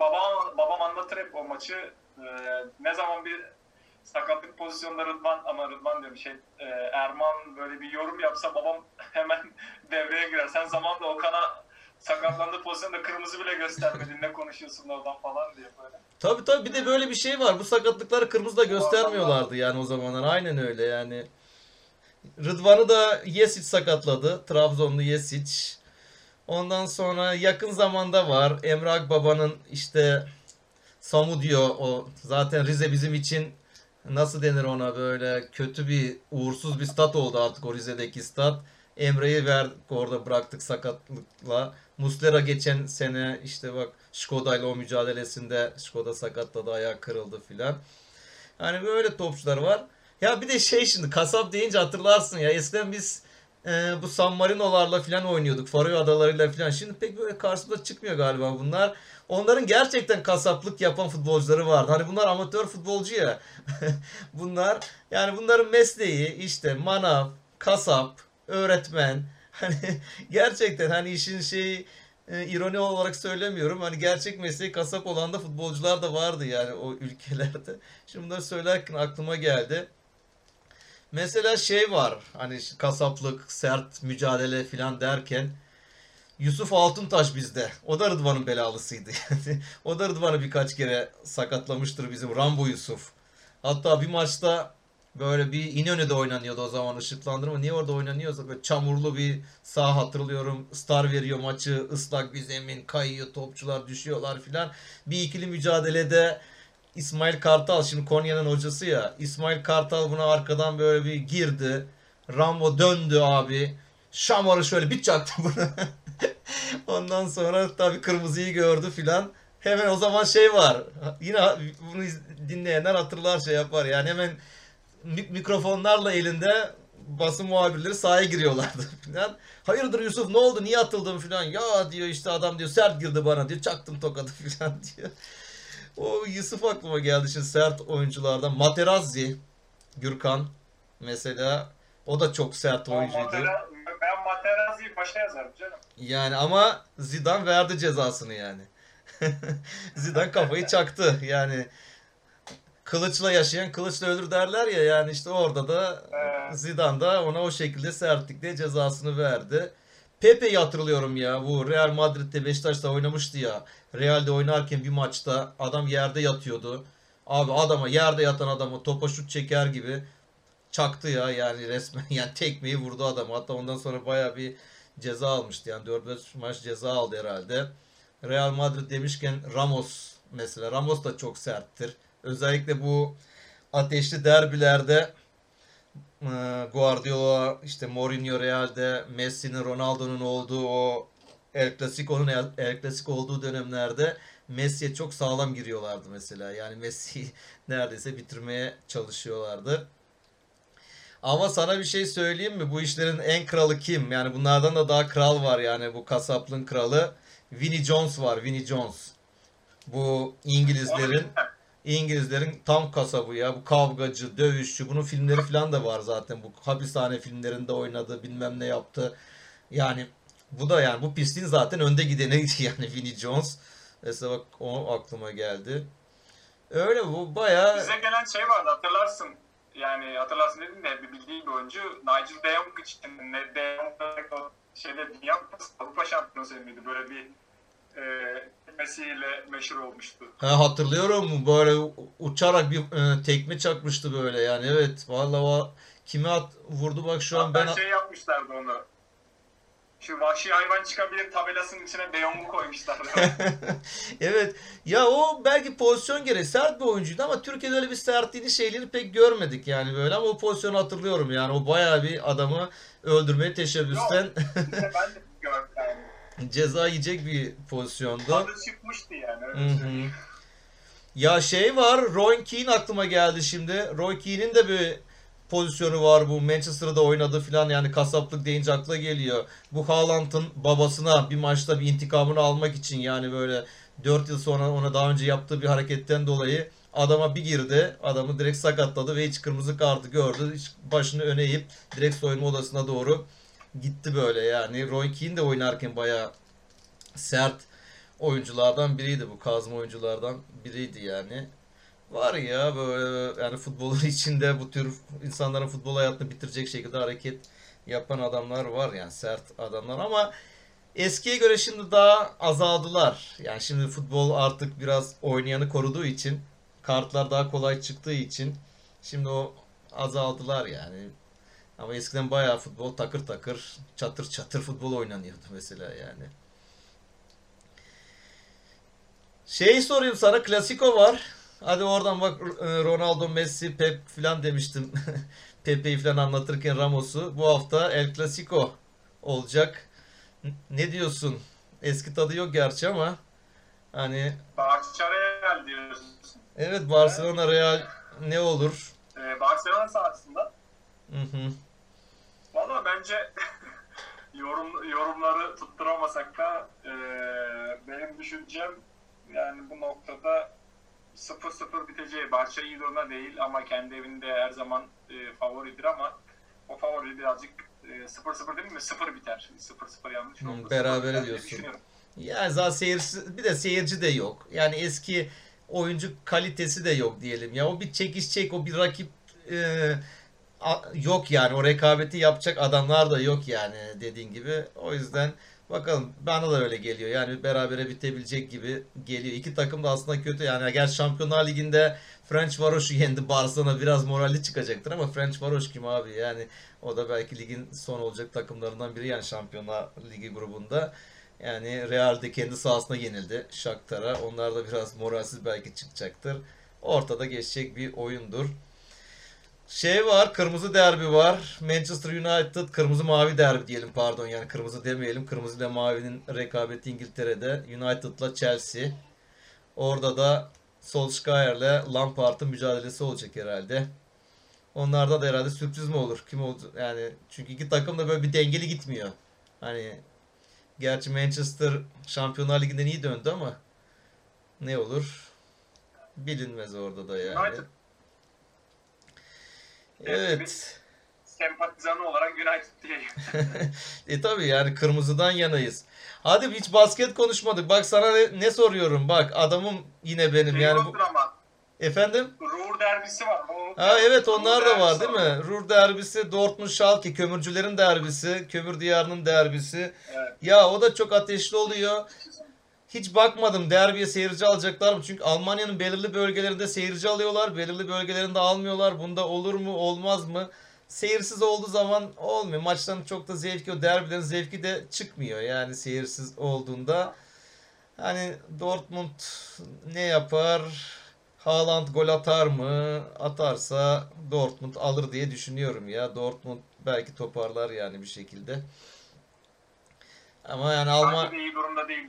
Babam, babam anlatır hep o maçı. Ee, ne zaman bir sakatlık pozisyonda Rıdvan ama Rıdvan diyorum şey e, Erman böyle bir yorum yapsa babam hemen devreye girer. Sen zamanla Okan'a sakatlandığı pozisyonda kırmızı bile göstermedin ne konuşuyorsun oradan falan diye böyle. Tabii tabii bir de böyle bir şey var. Bu sakatlıkları kırmızı da göstermiyorlardı yani o zamanlar. Aynen öyle yani. Rıdvan'ı da Yesic sakatladı. Trabzonlu Yesic. Ondan sonra yakın zamanda var. Emre Akbaba'nın işte Samu diyor o zaten Rize bizim için nasıl denir ona böyle kötü bir uğursuz bir stat oldu artık o Rize'deki stat. Emre'yi verdik orada bıraktık sakatlıkla. Muslera geçen sene işte bak Skoda ile o mücadelesinde Skoda sakatladı ayağı kırıldı filan. Hani böyle topçular var. Ya bir de şey şimdi kasap deyince hatırlarsın ya eskiden biz e, bu San Marino'larla filan oynuyorduk. Faroe adalarıyla filan. Şimdi pek böyle karşımıza çıkmıyor galiba bunlar. Onların gerçekten kasaplık yapan futbolcuları vardı. Hani bunlar amatör futbolcu ya. bunlar yani bunların mesleği işte manav, kasap, öğretmen. Hani gerçekten hani işin şeyi e, ironi olarak söylemiyorum. Hani gerçek mesleği kasap olan da futbolcular da vardı yani o ülkelerde. Şimdi bunları söylerken aklıma geldi. Mesela şey var hani kasaplık, sert mücadele falan derken Yusuf Altuntaş bizde. O da Rıdvan'ın belalısıydı. O da Rıdvan'ı birkaç kere sakatlamıştır bizim Rambo Yusuf. Hatta bir maçta böyle bir İnönü'de oynanıyordu o zaman ışıklandırma. Niye orada oynanıyorsa böyle çamurlu bir sağ hatırlıyorum. Star veriyor maçı. ıslak bir zemin kayıyor. Topçular düşüyorlar filan. Bir ikili mücadelede İsmail Kartal şimdi Konya'nın hocası ya. İsmail Kartal buna arkadan böyle bir girdi. Rambo döndü abi. Şamarı şöyle bir çaktı buna. Ondan sonra tabii kırmızıyı gördü filan. Hemen o zaman şey var. Yine bunu dinleyenler hatırlar şey yapar. Yani hemen mik- mikrofonlarla elinde basın muhabirleri sahaya giriyorlardı filan. Hayırdır Yusuf ne oldu niye atıldın filan. Ya diyor işte adam diyor sert girdi bana diyor. Çaktım tokadı filan diyor. O Yusuf aklıma geldi şimdi sert oyunculardan. Materazzi, Gürkan mesela o da çok sert oyuncuydu. Matera, ben Materazzi'yi başa yazarım canım. Yani ama Zidane verdi cezasını yani. Zidane kafayı çaktı. Yani kılıçla yaşayan kılıçla ölür derler ya yani işte orada da Ee, Zidane da ona o şekilde sertlikle cezasını verdi. Pepe'yi hatırlıyorum ya. Bu Real Madrid'de Beşiktaş'ta oynamıştı ya. Real'de oynarken bir maçta adam yerde yatıyordu. Abi adama yerde yatan adamı topa şut çeker gibi çaktı ya yani resmen yani tekmeyi vurdu adama. Hatta ondan sonra baya bir ceza almıştı. Yani 4-5 maç ceza aldı herhalde. Real Madrid demişken Ramos mesela. Ramos da çok serttir. Özellikle bu ateşli derbilerde e, Guardiola, işte Mourinho Real'de, Messi'nin, Ronaldo'nun olduğu o El Clasico'nun El, Clasico olduğu dönemlerde Messi'ye çok sağlam giriyorlardı mesela. Yani Messi'yi neredeyse bitirmeye çalışıyorlardı. Ama sana bir şey söyleyeyim mi? Bu işlerin en kralı kim? Yani bunlardan da daha kral var yani bu kasaplığın kralı. Vinnie Jones var, Vinnie Jones. Bu İngilizlerin İngilizlerin tam kasabı ya. Bu kavgacı, dövüşçü. Bunun filmleri falan da var zaten. Bu hapishane filmlerinde oynadı, bilmem ne yaptı. Yani bu da yani bu pisliğin zaten önde gideniydi yani Vinnie Jones. Mesela bak o aklıma geldi. Öyle bu bayağı bize gelen şey vardı hatırlarsın. Yani hatırlarsın dedim de bir bildiğim bir oyuncu Nigel de Jong için ne de Jong şeyde dünya Avrupa şampiyonu miydi? Böyle bir e, Messi ile meşhur olmuştu. Ha, hatırlıyorum böyle u- uçarak bir e, tekme çakmıştı böyle yani evet vallahi o kime at, vurdu bak şu an ben Hatta şey yapmışlardı onu. Şu vahşi hayvan çıkabilir tabelasının içine De Jong'u koymuşlardı. evet ya o belki pozisyon gereği sert bir oyuncuydu ama Türkiye'de öyle bir sertliğini şeyleri pek görmedik yani böyle ama o pozisyonu hatırlıyorum yani o bayağı bir adamı öldürmeye teşebbüsten İşte ben de gördüm yani. ceza yiyecek bir pozisyondu. Tadı çıkmıştı yani. Öyle söyleyeyim. Ya şey var, Roy Keane aklıma geldi şimdi. Roy Keane'in de bir pozisyonu var bu Manchester'da oynadı filan yani kasaplık deyince akla geliyor. Bu Haaland'ın babasına bir maçta bir intikamını almak için yani böyle 4 yıl sonra ona daha önce yaptığı bir hareketten dolayı adama bir girdi. Adamı direkt sakatladı ve hiç kırmızı kartı gördü. Hiç başını öne eğip direkt soyunma odasına doğru gitti böyle yani. Roy Keane de oynarken bayağı sert oyunculardan biriydi bu kazma oyunculardan biriydi yani. Var ya böyle yani futbolun içinde bu tür insanların futbol hayatını bitirecek şekilde hareket yapan adamlar var yani sert adamlar ama eskiye göre şimdi daha azaldılar. Yani şimdi futbol artık biraz oynayanı koruduğu için kartlar daha kolay çıktığı için şimdi o azaldılar yani. Ama eskiden bayağı futbol takır takır çatır çatır futbol oynanıyordu mesela yani. Şey sorayım sana Klasiko var. Hadi oradan bak e, Ronaldo, Messi, Pep filan demiştim. Pepe'yi filan anlatırken Ramos'u. Bu hafta El Clasico olacak. Ne diyorsun? Eski tadı yok gerçi ama hani Barça Real diyorsun. evet Barcelona Real ne olur? Ee, Barcelona sahasında. Hı hı. Valla bence yorum yorumları tutturamasak da e, benim düşüncem yani bu noktada 0-0 biteceği. Barça iyi durumda değil ama kendi evinde her zaman e, favoridir ama o favori birazcık e, 0-0 değil mi? 0 biter. 0-0 yanlış oldu. Berabere diye diyorsun. Yani zaten seyirci, bir de seyirci de yok. Yani eski oyuncu kalitesi de yok diyelim. Ya o bir çekişecek, o bir rakip e, yok yani. O rekabeti yapacak adamlar da yok yani dediğin gibi. O yüzden bakalım bana da öyle geliyor. Yani berabere bitebilecek gibi geliyor. İki takım da aslında kötü. Yani gerçi Şampiyonlar Ligi'nde French Varoş'u yendi. Barcelona biraz moralli çıkacaktır ama French Varoş kim abi? Yani o da belki ligin son olacak takımlarından biri yani Şampiyonlar Ligi grubunda. Yani Real'de kendi sahasına yenildi Shakhtar'a. Onlar da biraz moralsiz belki çıkacaktır. Ortada geçecek bir oyundur. Şey var, kırmızı derbi var. Manchester United, kırmızı mavi derbi diyelim pardon. Yani kırmızı demeyelim. Kırmızı ile mavinin rekabeti İngiltere'de. United'la Chelsea. Orada da Solskjaer'le Lampard'ın mücadelesi olacak herhalde. Onlarda da herhalde sürpriz mi olur? Kim olacak? Yani çünkü iki takım da böyle bir dengeli gitmiyor. Hani Gerçi Manchester Şampiyonlar Ligi'nden iyi döndü ama ne olur bilinmez orada da yani. United. Evet. Sempatizanı olarak United diyeyim. E tabii yani kırmızıdan yanayız. Hadi hiç basket konuşmadık. Bak sana ne, ne soruyorum. Bak adamım yine benim Şey yani bu ama efendim. Ruhr derbisi var. Ha evet onlar da var değil mi? Ruhr derbisi, Dortmund Schalke, kömürcülerin derbisi, kömür diyarının derbisi. Evet. Ya o da çok ateşli oluyor. Hiç bakmadım derbiye seyirci alacaklar mı? Çünkü Almanya'nın belirli bölgelerinde seyirci alıyorlar, belirli bölgelerinde almıyorlar. Bunda olur mu, olmaz mı? Seyirsiz olduğu zaman olmuyor. Maçların çok da zevki, o derbilerin zevki de çıkmıyor. Yani seyirsiz olduğunda. Hani Dortmund ne yapar? Haaland gol atar mı? Atarsa Dortmund alır diye düşünüyorum ya. Dortmund belki toparlar yani bir şekilde. Ama yani Alman iyi durumda değil.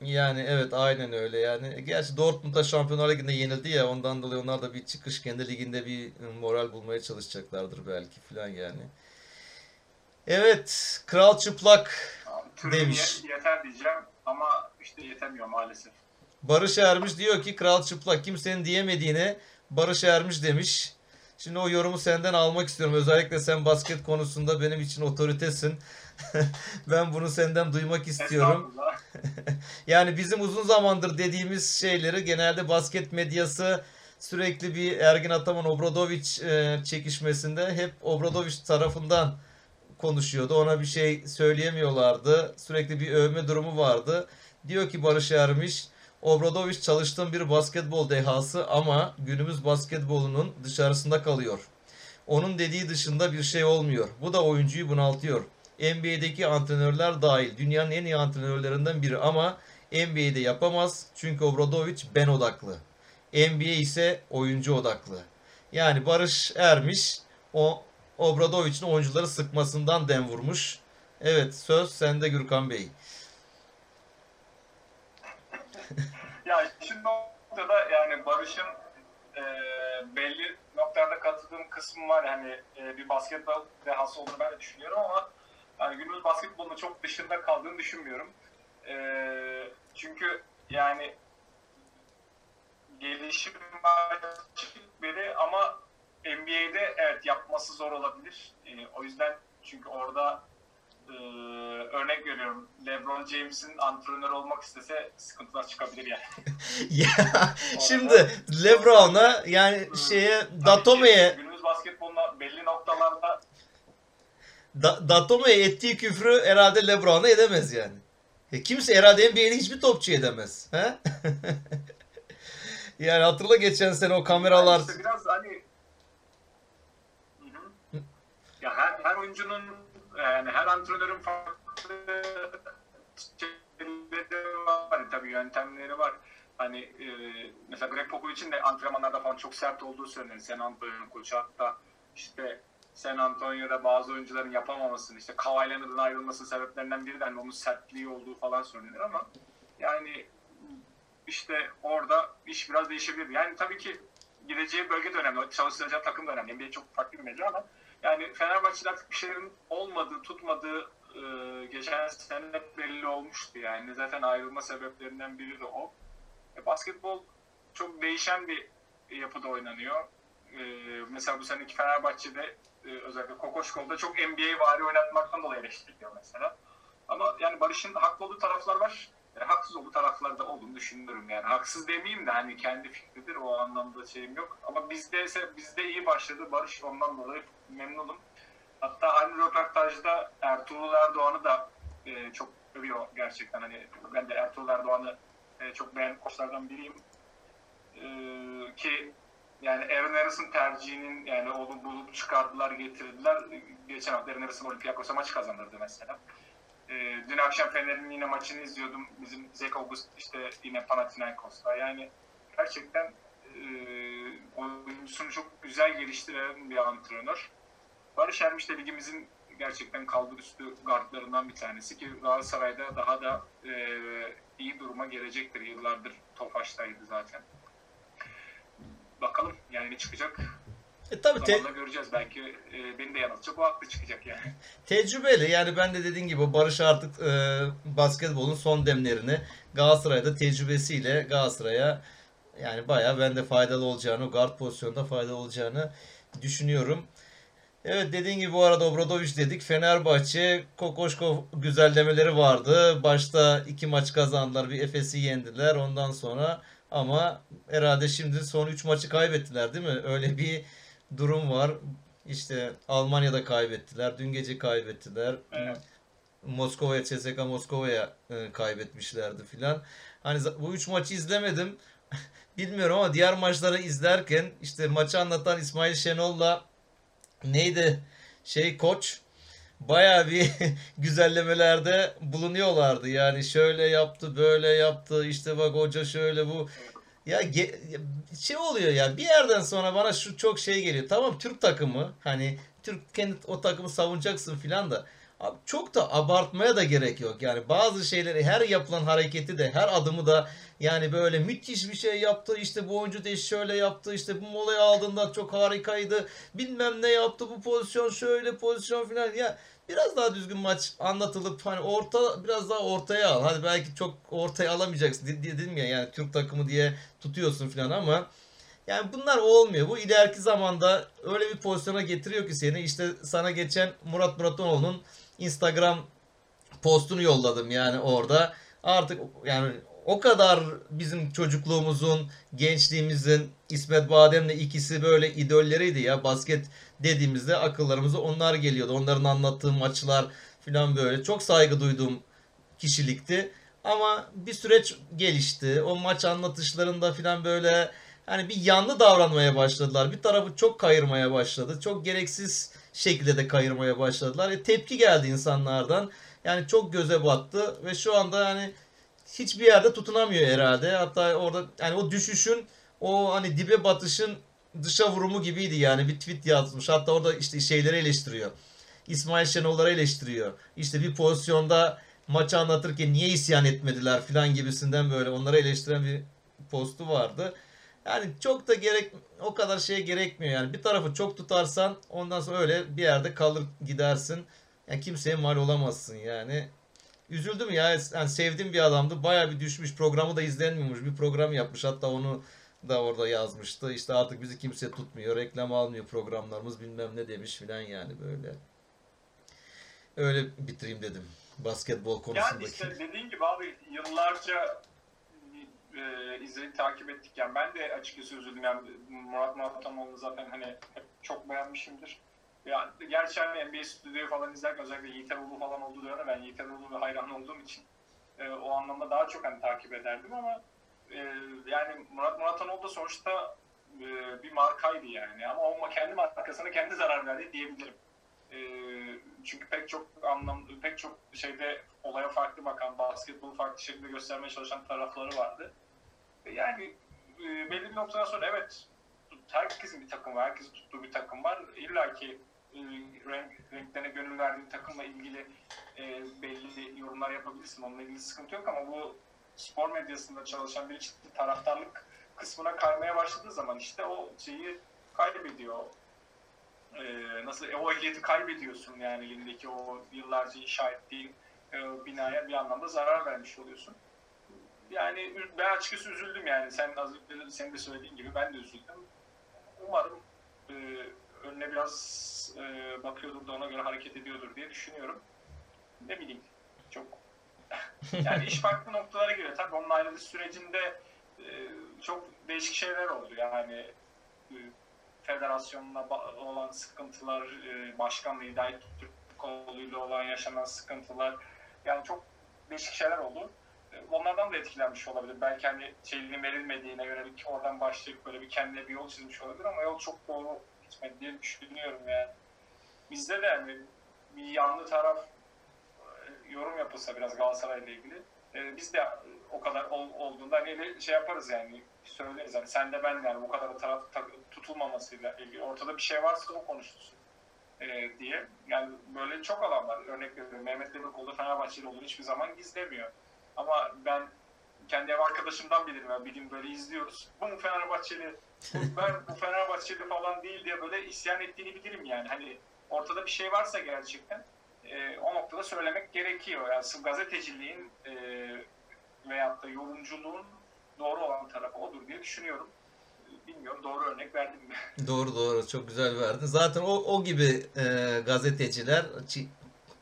Yani evet aynen öyle yani. Gerçi Dortmund'a Şampiyonlar Ligi'nde yenildi ya ondan dolayı onlar da bir çıkış kendi liginde bir moral bulmaya çalışacaklardır belki filan yani. Evet, Kral Çıplak Abi, Türk Demiş. ye- yeter diyeceğim ama işte yetemiyor maalesef. Barış Ermiş diyor ki Kral Çıplak kimsenin diyemediğine Barış Ermiş demiş. Şimdi o yorumu senden almak istiyorum. Özellikle sen basket konusunda benim için otoritesin. ben bunu senden duymak istiyorum. Yani bizim uzun zamandır dediğimiz şeyleri genelde basket medyası sürekli bir Ergin Ataman Obradoviç e, çekişmesinde hep Obradoviç tarafından konuşuyordu. Ona bir şey söyleyemiyorlardı. Sürekli bir övme durumu vardı. Diyor ki Barış Ermiş, Obradoviç çalıştığım bir basketbol dehası ama günümüz basketbolunun dışarısında kalıyor. Onun dediği dışında bir şey olmuyor. Bu da oyuncuyu bunaltıyor. NBA'deki antrenörler dahil dünyanın en iyi antrenörlerinden biri ama NBA'de yapamaz çünkü Obradoviç ben odaklı. NBA ise oyuncu odaklı. Yani Barış Ermiş o Obradoviç'in oyuncuları sıkmasından dem vurmuş. Evet söz sende Gürkan Bey. ya şu noktada yani Barış'ın e, belli noktalarda katıldığım kısmı var. Hani e, bir basketbol dehası olduğunu ben de düşünüyorum ama yani günümüz basketbolunun çok dışında kaldığını düşünmüyorum. E, çünkü yani gelişim biri ama NBA'de evet yapması zor olabilir. E, o yüzden çünkü orada e, örnek veriyorum LeBron James'in antrenör olmak istese sıkıntılar çıkabilir yani. ya şimdi LeBron'a yani şeye Datome'ye Günümüz basketboluna belli noktalarda da, Datome'ye ettiği küfrü herhalde LeBron'a edemez yani. Ya kimse herhalde NBA'de hiçbir topçu edemez. He? yani hatırla geçen sene o kameralar işte biraz hani ya her, her oyuncunun yani her antrenörün farklı var tabii yöntemleri var. Hani e, mesela Greg Popovich'in de antrenmanlarda falan çok sert olduğu söylenir. San Antonio'nun koçu hatta işte San Antonio'da bazı oyuncuların yapamamasını, işte Kawhi Leonard'ın ayrılmasının sebeplerinden biri de hani onun sertliği olduğu falan söylenir ama yani işte orada iş biraz değişebilir. Yani tabii ki gideceği bölge de önemli, çalıştıracağı takım da önemli. NBA çok farklı bir mecra ama yani Fenerbahçe'de artık bir şeylerin olmadığı, tutmadığı e, geçen sene belli olmuştu yani. Zaten ayrılma sebeplerinden biri de o. E, basketbol çok değişen bir yapıda oynanıyor. E, mesela bu seneki Fenerbahçe'de e, özellikle Kokoşkol'da çok NBA vari oynatmaktan dolayı eleştiriliyor mesela. Ama yani Barış'ın haklı olduğu taraflar var. E, haksız olduğu taraflar da olduğunu düşünüyorum yani. Haksız demeyeyim de hani kendi fikridir o anlamda şeyim yok. Ama bizde ise bizde iyi başladı. Barış ondan dolayı memnunum. Hatta aynı röportajda Ertuğrul Erdoğan'ı da e, çok övüyor gerçekten. Hani ben de Ertuğrul Erdoğan'ı e, çok beğen koçlardan biriyim. E, ki yani Aaron Harris'ın tercihinin yani onu bulup çıkardılar getirdiler. Geçen hafta Aaron Harris'ın Olympiakos'a maç kazandırdı mesela. E, dün akşam Fener'in yine maçını izliyordum. Bizim Zek August işte yine Panathinaikos'ta. Yani gerçekten e, oyuncusunu çok güzel geliştiren bir antrenör. Barış Ermiş de ligimizin gerçekten kaldır üstü guardlarından bir tanesi ki Galatasaray'da daha da e, iyi duruma gelecektir. Yıllardır Tofaş'taydı zaten. Bakalım yani ne çıkacak. e, tabii te- göreceğiz. Belki e, beni de yanıltacak. Bu haklı çıkacak yani. tecrübeli. Yani ben de dediğim gibi Barış artık e, basketbolun son demlerini Galatasaray'da tecrübesiyle Galatasaray'a yani bayağı ben de faydalı olacağını, o guard pozisyonda faydalı olacağını düşünüyorum. Evet dediğin gibi bu arada Obradoviç dedik. Fenerbahçe Kokoşkov güzellemeleri vardı. Başta iki maç kazandılar. Bir Efes'i yendiler. Ondan sonra ama herhalde şimdi son 3 maçı kaybettiler değil mi? Öyle bir durum var. İşte Almanya'da kaybettiler. Dün gece kaybettiler. Evet. Moskova'ya, CSKA Moskova'ya e, kaybetmişlerdi filan. Hani bu üç maçı izlemedim. Bilmiyorum ama diğer maçları izlerken işte maçı anlatan İsmail Şenol'la neydi şey koç bayağı bir güzellemelerde bulunuyorlardı. Yani şöyle yaptı, böyle yaptı. işte bak hoca şöyle bu. Ya şey oluyor ya bir yerden sonra bana şu çok şey geliyor. Tamam Türk takımı hani Türk kendi o takımı savunacaksın filan da abi çok da abartmaya da gerek yok. Yani bazı şeyleri her yapılan hareketi de her adımı da yani böyle müthiş bir şey yaptı. işte bu oyuncu da şöyle yaptı. işte bu molayı aldığında çok harikaydı. Bilmem ne yaptı bu pozisyon şöyle pozisyon filan. Ya biraz daha düzgün maç anlatılıp hani orta biraz daha ortaya al. Hadi belki çok ortaya alamayacaksın de- dedim ya yani Türk takımı diye tutuyorsun filan ama yani bunlar olmuyor. Bu ileriki zamanda öyle bir pozisyona getiriyor ki seni. İşte sana geçen Murat Muratoğlu'nun Instagram postunu yolladım yani orada. Artık yani o kadar bizim çocukluğumuzun, gençliğimizin İsmet Badem'le ikisi böyle idolleriydi ya. Basket dediğimizde akıllarımıza onlar geliyordu. Onların anlattığı maçlar falan böyle. Çok saygı duyduğum kişilikti. Ama bir süreç gelişti. O maç anlatışlarında falan böyle hani bir yanlı davranmaya başladılar. Bir tarafı çok kayırmaya başladı. Çok gereksiz şekilde de kayırmaya başladılar. E, tepki geldi insanlardan. Yani çok göze battı ve şu anda yani hiçbir yerde tutunamıyor herhalde. Hatta orada yani o düşüşün o hani dibe batışın dışa vurumu gibiydi yani bir tweet yazmış. Hatta orada işte şeyleri eleştiriyor. İsmail Şenol'ları eleştiriyor. İşte bir pozisyonda maçı anlatırken niye isyan etmediler filan gibisinden böyle onları eleştiren bir postu vardı. Yani çok da gerek o kadar şeye gerekmiyor yani. Bir tarafı çok tutarsan ondan sonra öyle bir yerde kalır gidersin. Yani kimseye mal olamazsın yani. Üzüldüm ya. Yani sevdiğim bir adamdı. Baya bir düşmüş. Programı da izlenmiyormuş. Bir program yapmış. Hatta onu da orada yazmıştı. İşte artık bizi kimse tutmuyor. Reklam almıyor programlarımız bilmem ne demiş filan yani böyle. Öyle bitireyim dedim. Basketbol konusundaki. Yani işte dediğin gibi abi yıllarca e, izleyip takip ettik. Yani ben de açıkçası üzüldüm. Yani Murat Muratanoğlu zaten hani hep çok beğenmişimdir. Ya gerçi hani NBA Stüdyo'yu falan izlerken özellikle Yiğit Erol'u falan olduğu dönemde ben Yiğit Erol'u hayran olduğum için e, o anlamda daha çok hani takip ederdim ama e, yani Murat Muratanoğlu da sonuçta e, bir markaydı yani ama o kendi markasına kendi zarar verdi diyebilirim. E, çünkü pek çok anlam pek çok şeyde olaya farklı bakan, basketbolu farklı şekilde göstermeye çalışan tarafları vardı. Yani e, belli bir noktadan sonra evet herkesin bir takım var, herkesin tuttuğu bir takım var. İlla ki e, renk, renklerine gönül verdiğin takımla ilgili e, belli yorumlar yapabilirsin. Onunla ilgili sıkıntı yok ama bu spor medyasında çalışan bir ciddi taraftarlık kısmına kaymaya başladığı zaman işte o şeyi kaybediyor. E, nasıl e, o ehliyeti kaybediyorsun yani elindeki o yıllarca inşa ettiğin e, binaya bir anlamda zarar vermiş oluyorsun. Yani ben açıkçası üzüldüm yani. Sen az önce senin de söylediğin gibi ben de üzüldüm. Umarım e, önüne biraz e, bakıyordur da ona göre hareket ediyordur diye düşünüyorum. Ne bileyim çok yani iş farklı noktalara giriyor. Tabii onun ayrılış sürecinde e, çok değişik şeyler oldu. Yani e, federasyonla olan sıkıntılar, e, başkanla Hidayet Türk koluyla olan yaşanan sıkıntılar yani çok değişik şeyler oldu. Onlardan da etkilenmiş olabilir. Belki hani şeyliğin verilmediğine yönelik oradan başlayıp böyle bir kendine bir yol çizmiş olabilir ama yol çok doğru gitmedi diye düşünüyorum yani. Bizde de yani bir yanlı taraf e, yorum yapılsa biraz Galatasaray ile ilgili. E, biz de o kadar ol, olduğunda hani şey yaparız yani söyleriz hani sen de ben de yani bu kadar taraf tutulmamasıyla ilgili ortada bir şey varsa o konuşulsun e, diye. Yani böyle çok alan var. Örnek veriyorum Mehmet Demirkol'da Fenerbahçeli olur hiçbir zaman gizlemiyor. Ama ben kendi ev arkadaşımdan bilirim. Yani bir gün böyle izliyoruz. Bu mu Fenerbahçeli? ben bu Fenerbahçeli falan değil diye böyle isyan ettiğini bilirim yani. Hani ortada bir şey varsa gerçekten e, o noktada söylemek gerekiyor. Yani gazeteciliğin e, veyahut da yorumculuğun doğru olan tarafı odur diye düşünüyorum. Bilmiyorum doğru örnek verdim mi? Doğru doğru çok güzel verdin. Zaten o, o gibi e, gazeteciler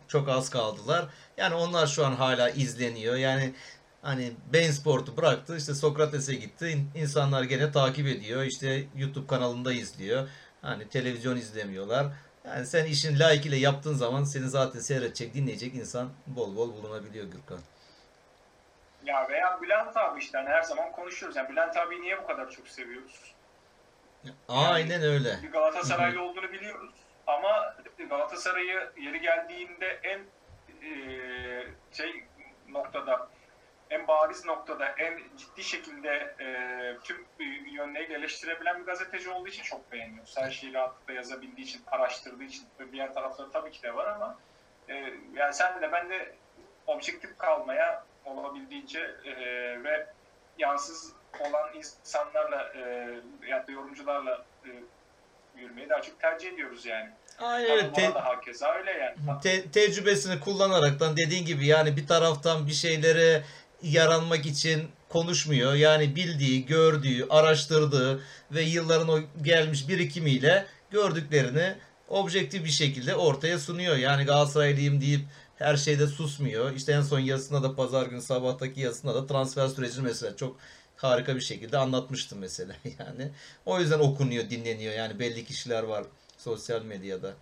çok az kaldılar. Yani onlar şu an hala izleniyor. Yani hani Bein Sport'u bıraktı işte Sokrates'e gitti. İnsanlar gene takip ediyor. İşte YouTube kanalında izliyor. Hani televizyon izlemiyorlar. Yani sen işin layıkıyla yaptığın zaman seni zaten seyredecek, dinleyecek insan bol bol bulunabiliyor Gürkan. Ya veya Bülent abi işte hani her zaman konuşuyoruz. Yani Bülent abi niye bu kadar çok seviyoruz? Aynen yani öyle. Bir Galatasaraylı olduğunu biliyoruz. Ama Galatasaray'ı yeri geldiğinde en e, şey noktada en bariz noktada en ciddi şekilde e, tüm yönleriyle eleştirebilen bir gazeteci olduğu için çok beğeniyoruz. Her şeyi rahatlıkla yazabildiği için, araştırdığı için ve diğer tarafları tabii ki de var ama e, yani sen de ben de objektif kalmaya olabildiğince e, ve yansız olan insanlarla e, ya da yorumcularla e, yürümeyi daha çok tercih ediyoruz yani. Aynen öyle. Te- da hakeza öyle yani. Te- tecrübesini kullanaraktan dediğin gibi yani bir taraftan bir şeylere yaranmak için konuşmuyor. Yani bildiği, gördüğü, araştırdığı ve yılların o gelmiş birikimiyle gördüklerini objektif bir şekilde ortaya sunuyor. Yani Galatasaraylıyım deyip her şeyde susmuyor. İşte en son yazısında da pazar günü sabahtaki yazısında da transfer sürecini mesela çok harika bir şekilde anlatmıştım mesela yani. O yüzden okunuyor, dinleniyor. Yani belli kişiler var sosyal medyada.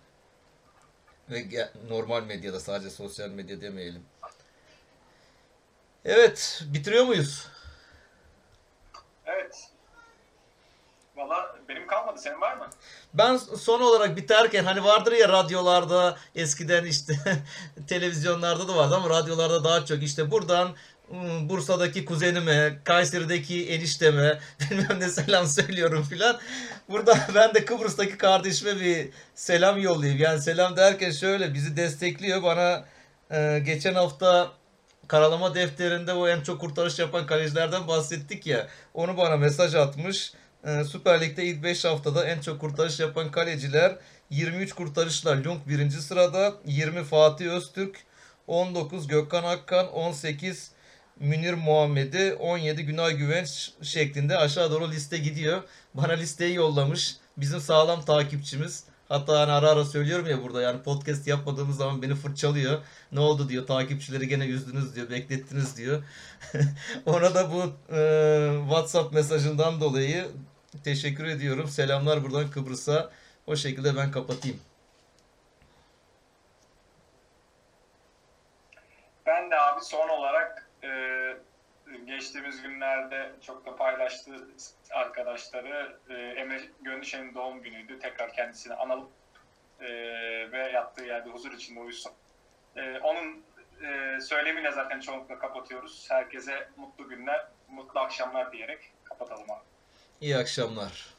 Ve normal medyada sadece sosyal medya demeyelim. Evet, bitiriyor muyuz? Evet. Valla benim kalmadı. Senin var mı? Ben son olarak biterken hani vardır ya radyolarda eskiden işte televizyonlarda da vardı ama radyolarda daha çok işte buradan Bursa'daki kuzenime, Kayseri'deki enişteme bilmem ne selam söylüyorum filan. Burada ben de Kıbrıs'taki kardeşime bir selam yollayayım. Yani selam derken şöyle bizi destekliyor. Bana e, geçen hafta karalama defterinde o en çok kurtarış yapan kalecilerden bahsettik ya. Onu bana mesaj atmış. Ee, Süper Lig'de ilk 5 haftada en çok kurtarış yapan kaleciler 23 kurtarışla Lung birinci sırada, 20 Fatih Öztürk, 19 Gökhan Akkan, 18 Münir Muhammed'i, 17 Günay Güvenç şeklinde aşağı doğru liste gidiyor. Bana listeyi yollamış. Bizim sağlam takipçimiz. Hatta hani ara ara söylüyorum ya burada yani podcast yapmadığımız zaman beni fırçalıyor. Ne oldu diyor takipçileri gene üzdünüz diyor beklettiniz diyor. Ona da bu e, WhatsApp mesajından dolayı teşekkür ediyorum. Selamlar buradan Kıbrıs'a. O şekilde ben kapatayım. Ben de abi son olarak e, geçtiğimiz günlerde çok da paylaştı arkadaşları e, Emre Gönlüşen'in doğum günüydü. Tekrar kendisini analım e, ve yattığı yerde huzur içinde uyusun. E, onun e, söylemiyle zaten çoğunlukla kapatıyoruz. Herkese mutlu günler, mutlu akşamlar diyerek kapatalım abi. İyi akşamlar.